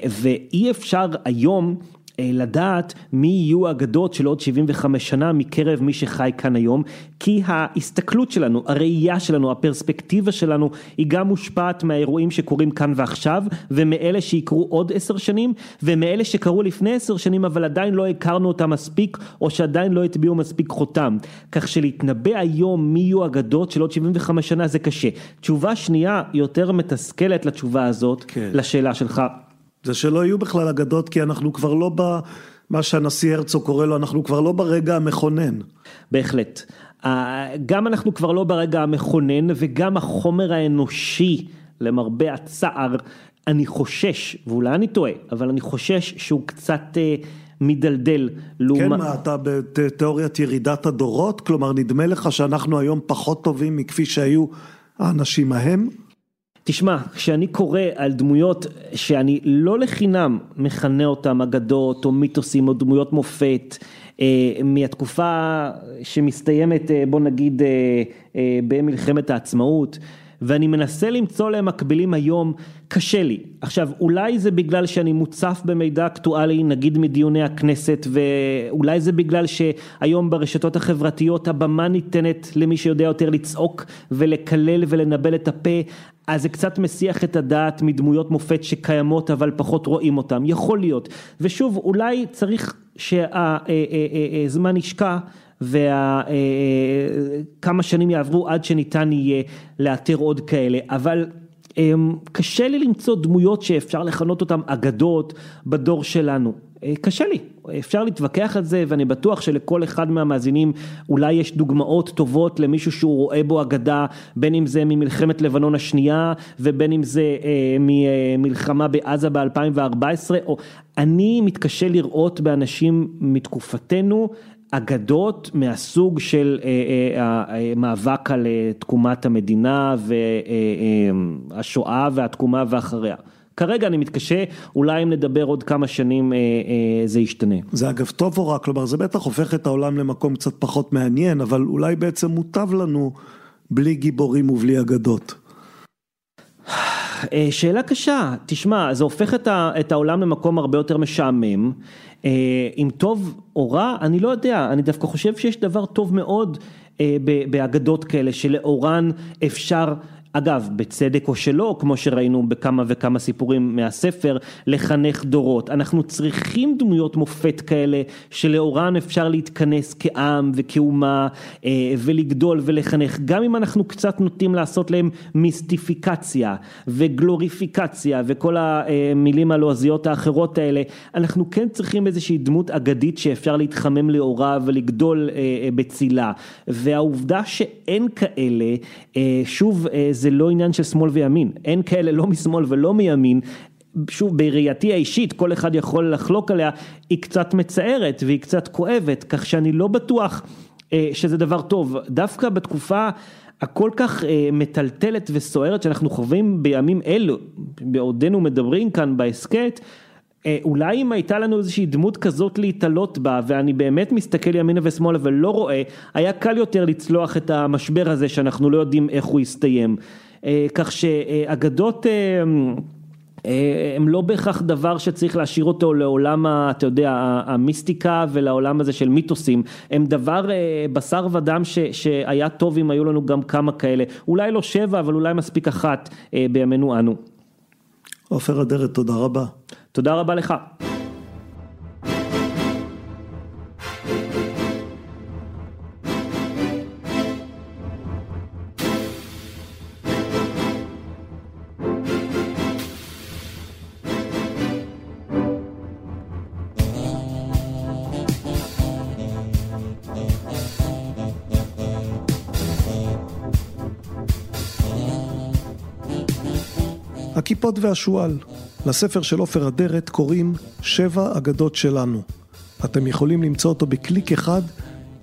[SPEAKER 3] ואי אפשר היום לדעת מי יהיו האגדות של עוד 75 שנה מקרב מי שחי כאן היום, כי ההסתכלות שלנו, הראייה שלנו, הפרספקטיבה שלנו, היא גם מושפעת מהאירועים שקורים כאן ועכשיו, ומאלה שיקרו עוד עשר שנים, ומאלה שקרו לפני עשר שנים, אבל עדיין לא הכרנו אותם מספיק, או שעדיין לא הטביעו מספיק חותם. כך שלהתנבא היום מי יהיו אגדות של עוד 75 שנה זה קשה. תשובה שנייה יותר מתסכלת לתשובה הזאת, כן. לשאלה שלך.
[SPEAKER 2] זה שלא יהיו בכלל אגדות, כי אנחנו כבר לא ב... מה שהנשיא הרצוג קורא לו, אנחנו כבר לא ברגע המכונן.
[SPEAKER 3] בהחלט. גם אנחנו כבר לא ברגע המכונן, וגם החומר האנושי, למרבה הצער, אני חושש, ואולי אני טועה, אבל אני חושש שהוא קצת אה, מדלדל.
[SPEAKER 2] כן, מה, אתה בתיאוריית ירידת הדורות? כלומר, נדמה לך שאנחנו היום פחות טובים מכפי שהיו האנשים ההם?
[SPEAKER 3] תשמע, כשאני קורא על דמויות שאני לא לחינם מכנה אותם אגדות או מיתוסים או דמויות מופת אה, מהתקופה שמסתיימת אה, בוא נגיד אה, אה, במלחמת העצמאות ואני מנסה למצוא להם מקבילים היום, קשה לי. עכשיו, אולי זה בגלל שאני מוצף במידע אקטואלי, נגיד מדיוני הכנסת, ואולי זה בגלל שהיום ברשתות החברתיות הבמה ניתנת למי שיודע יותר לצעוק ולקלל ולנבל את הפה, אז זה קצת מסיח את הדעת מדמויות מופת שקיימות אבל פחות רואים אותן, יכול להיות. ושוב, אולי צריך שהזמן ישקע וכמה שנים יעברו עד שניתן יהיה לאתר עוד כאלה, אבל קשה לי למצוא דמויות שאפשר לכנות אותן אגדות בדור שלנו. אה, קשה לי, אפשר להתווכח על זה ואני בטוח שלכל אחד מהמאזינים אולי יש דוגמאות טובות למישהו שהוא רואה בו אגדה, בין אם זה ממלחמת לבנון השנייה ובין אם זה אה, ממלחמה בעזה ב-2014, או אני מתקשה לראות באנשים מתקופתנו אגדות מהסוג של המאבק על תקומת המדינה והשואה והתקומה ואחריה. כרגע אני מתקשה, אולי אם נדבר עוד כמה שנים אה, אה, זה ישתנה.
[SPEAKER 2] זה אגב טוב או רע, כלומר זה בטח הופך את העולם למקום קצת פחות מעניין, אבל אולי בעצם מוטב לנו בלי גיבורים ובלי אגדות.
[SPEAKER 3] אה, שאלה קשה, תשמע, זה הופך את, ה, את העולם למקום הרבה יותר משעמם. אה, אם טוב או רע, אני לא יודע, אני דווקא חושב שיש דבר טוב מאוד אה, באגדות כאלה, שלאורן אפשר אגב, בצדק או שלא, כמו שראינו בכמה וכמה סיפורים מהספר, לחנך דורות. אנחנו צריכים דמויות מופת כאלה, שלאורן אפשר להתכנס כעם וכאומה, אה, ולגדול ולחנך, גם אם אנחנו קצת נוטים לעשות להם מיסטיפיקציה וגלוריפיקציה וכל המילים הלועזיות האחרות האלה, אנחנו כן צריכים איזושהי דמות אגדית שאפשר להתחמם לאורה ולגדול אה, אה, בצילה. והעובדה שאין כאלה, שוב, זה זה לא עניין של שמאל וימין, אין כאלה לא משמאל ולא מימין, שוב בראייתי האישית כל אחד יכול לחלוק עליה, היא קצת מצערת והיא קצת כואבת, כך שאני לא בטוח אה, שזה דבר טוב, דווקא בתקופה הכל כך אה, מטלטלת וסוערת שאנחנו חווים בימים אלו, בעודנו מדברים כאן בהסכת, אולי אם הייתה לנו איזושהי דמות כזאת להתעלות בה ואני באמת מסתכל ימינה ושמאלה ולא רואה, היה קל יותר לצלוח את המשבר הזה שאנחנו לא יודעים איך הוא יסתיים. אה, כך שאגדות אה, הם לא בהכרח דבר שצריך להשאיר אותו לעולם, אתה יודע, המיסטיקה ולעולם הזה של מיתוסים, הם דבר בשר ודם ש, שהיה טוב אם היו לנו גם כמה כאלה, אולי לא שבע אבל אולי מספיק אחת בימינו אנו.
[SPEAKER 2] עופר אדרת, תודה רבה.
[SPEAKER 3] תודה רבה לך.
[SPEAKER 2] הכיפות והשועל. לספר של עופר אדרת קוראים שבע אגדות שלנו. אתם יכולים למצוא אותו בקליק אחד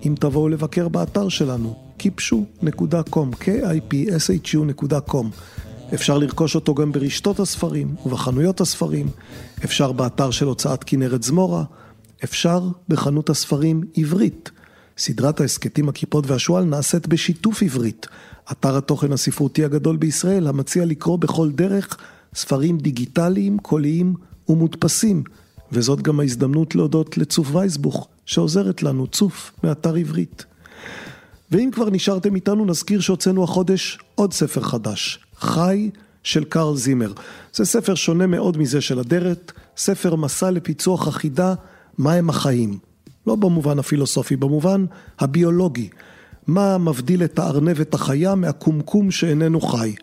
[SPEAKER 2] אם תבואו לבקר באתר שלנו, kipshu.com, k-i-p-s-h-u.com. אפשר לרכוש אותו גם ברשתות הספרים ובחנויות הספרים, אפשר באתר של הוצאת כנרת זמורה, אפשר בחנות הספרים עברית. סדרת ההסכתים הכיפות והשועל נעשית בשיתוף עברית, אתר התוכן הספרותי הגדול בישראל המציע לקרוא בכל דרך ספרים דיגיטליים, קוליים ומודפסים, וזאת גם ההזדמנות להודות לצוף וייסבוך, שעוזרת לנו, צוף, מאתר עברית. ואם כבר נשארתם איתנו, נזכיר שהוצאנו החודש עוד ספר חדש, חי של קרל זימר. זה ספר שונה מאוד מזה של אדרת, ספר מסע לפיצוח החידה, מהם החיים. לא במובן הפילוסופי, במובן הביולוגי. מה מבדיל את הארנבת החיה מהקומקום שאיננו חי.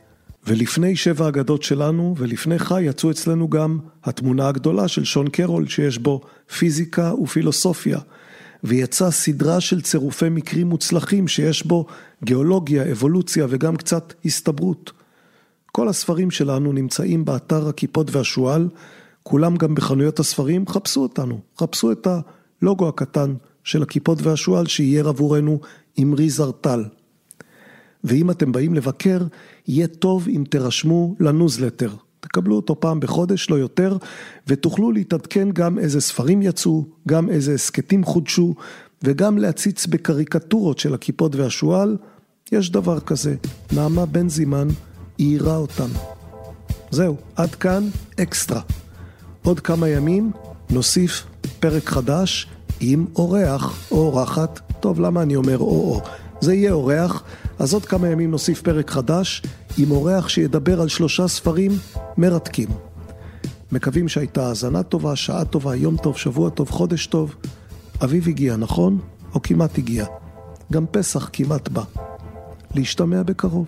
[SPEAKER 2] ולפני שבע אגדות שלנו, ולפני חי, יצאו אצלנו גם התמונה הגדולה של שון קרול, שיש בו פיזיקה ופילוסופיה. ויצאה סדרה של צירופי מקרים מוצלחים שיש בו גיאולוגיה, אבולוציה וגם קצת הסתברות. כל הספרים שלנו נמצאים באתר הכיפות והשועל, כולם גם בחנויות הספרים, חפשו אותנו, חפשו את הלוגו הקטן של הכיפות והשועל שיהיה עבורנו אמרי זרטל. ואם אתם באים לבקר, יהיה טוב אם תירשמו לניוזלטר. תקבלו אותו פעם בחודש, לא יותר, ותוכלו להתעדכן גם איזה ספרים יצאו, גם איזה הסכתים חודשו, וגם להציץ בקריקטורות של הכיפות והשועל. יש דבר כזה, נעמה בן זימן איירה אותם. זהו, עד כאן אקסטרה. עוד כמה ימים נוסיף פרק חדש עם אורח או אורחת. טוב, למה אני אומר או-או? זה יהיה אורח, אז עוד כמה ימים נוסיף פרק חדש עם אורח שידבר על שלושה ספרים מרתקים. מקווים שהייתה האזנה טובה, שעה טובה, יום טוב, שבוע טוב, חודש טוב. אביב הגיע, נכון? או כמעט הגיע. גם פסח כמעט בא. להשתמע בקרוב.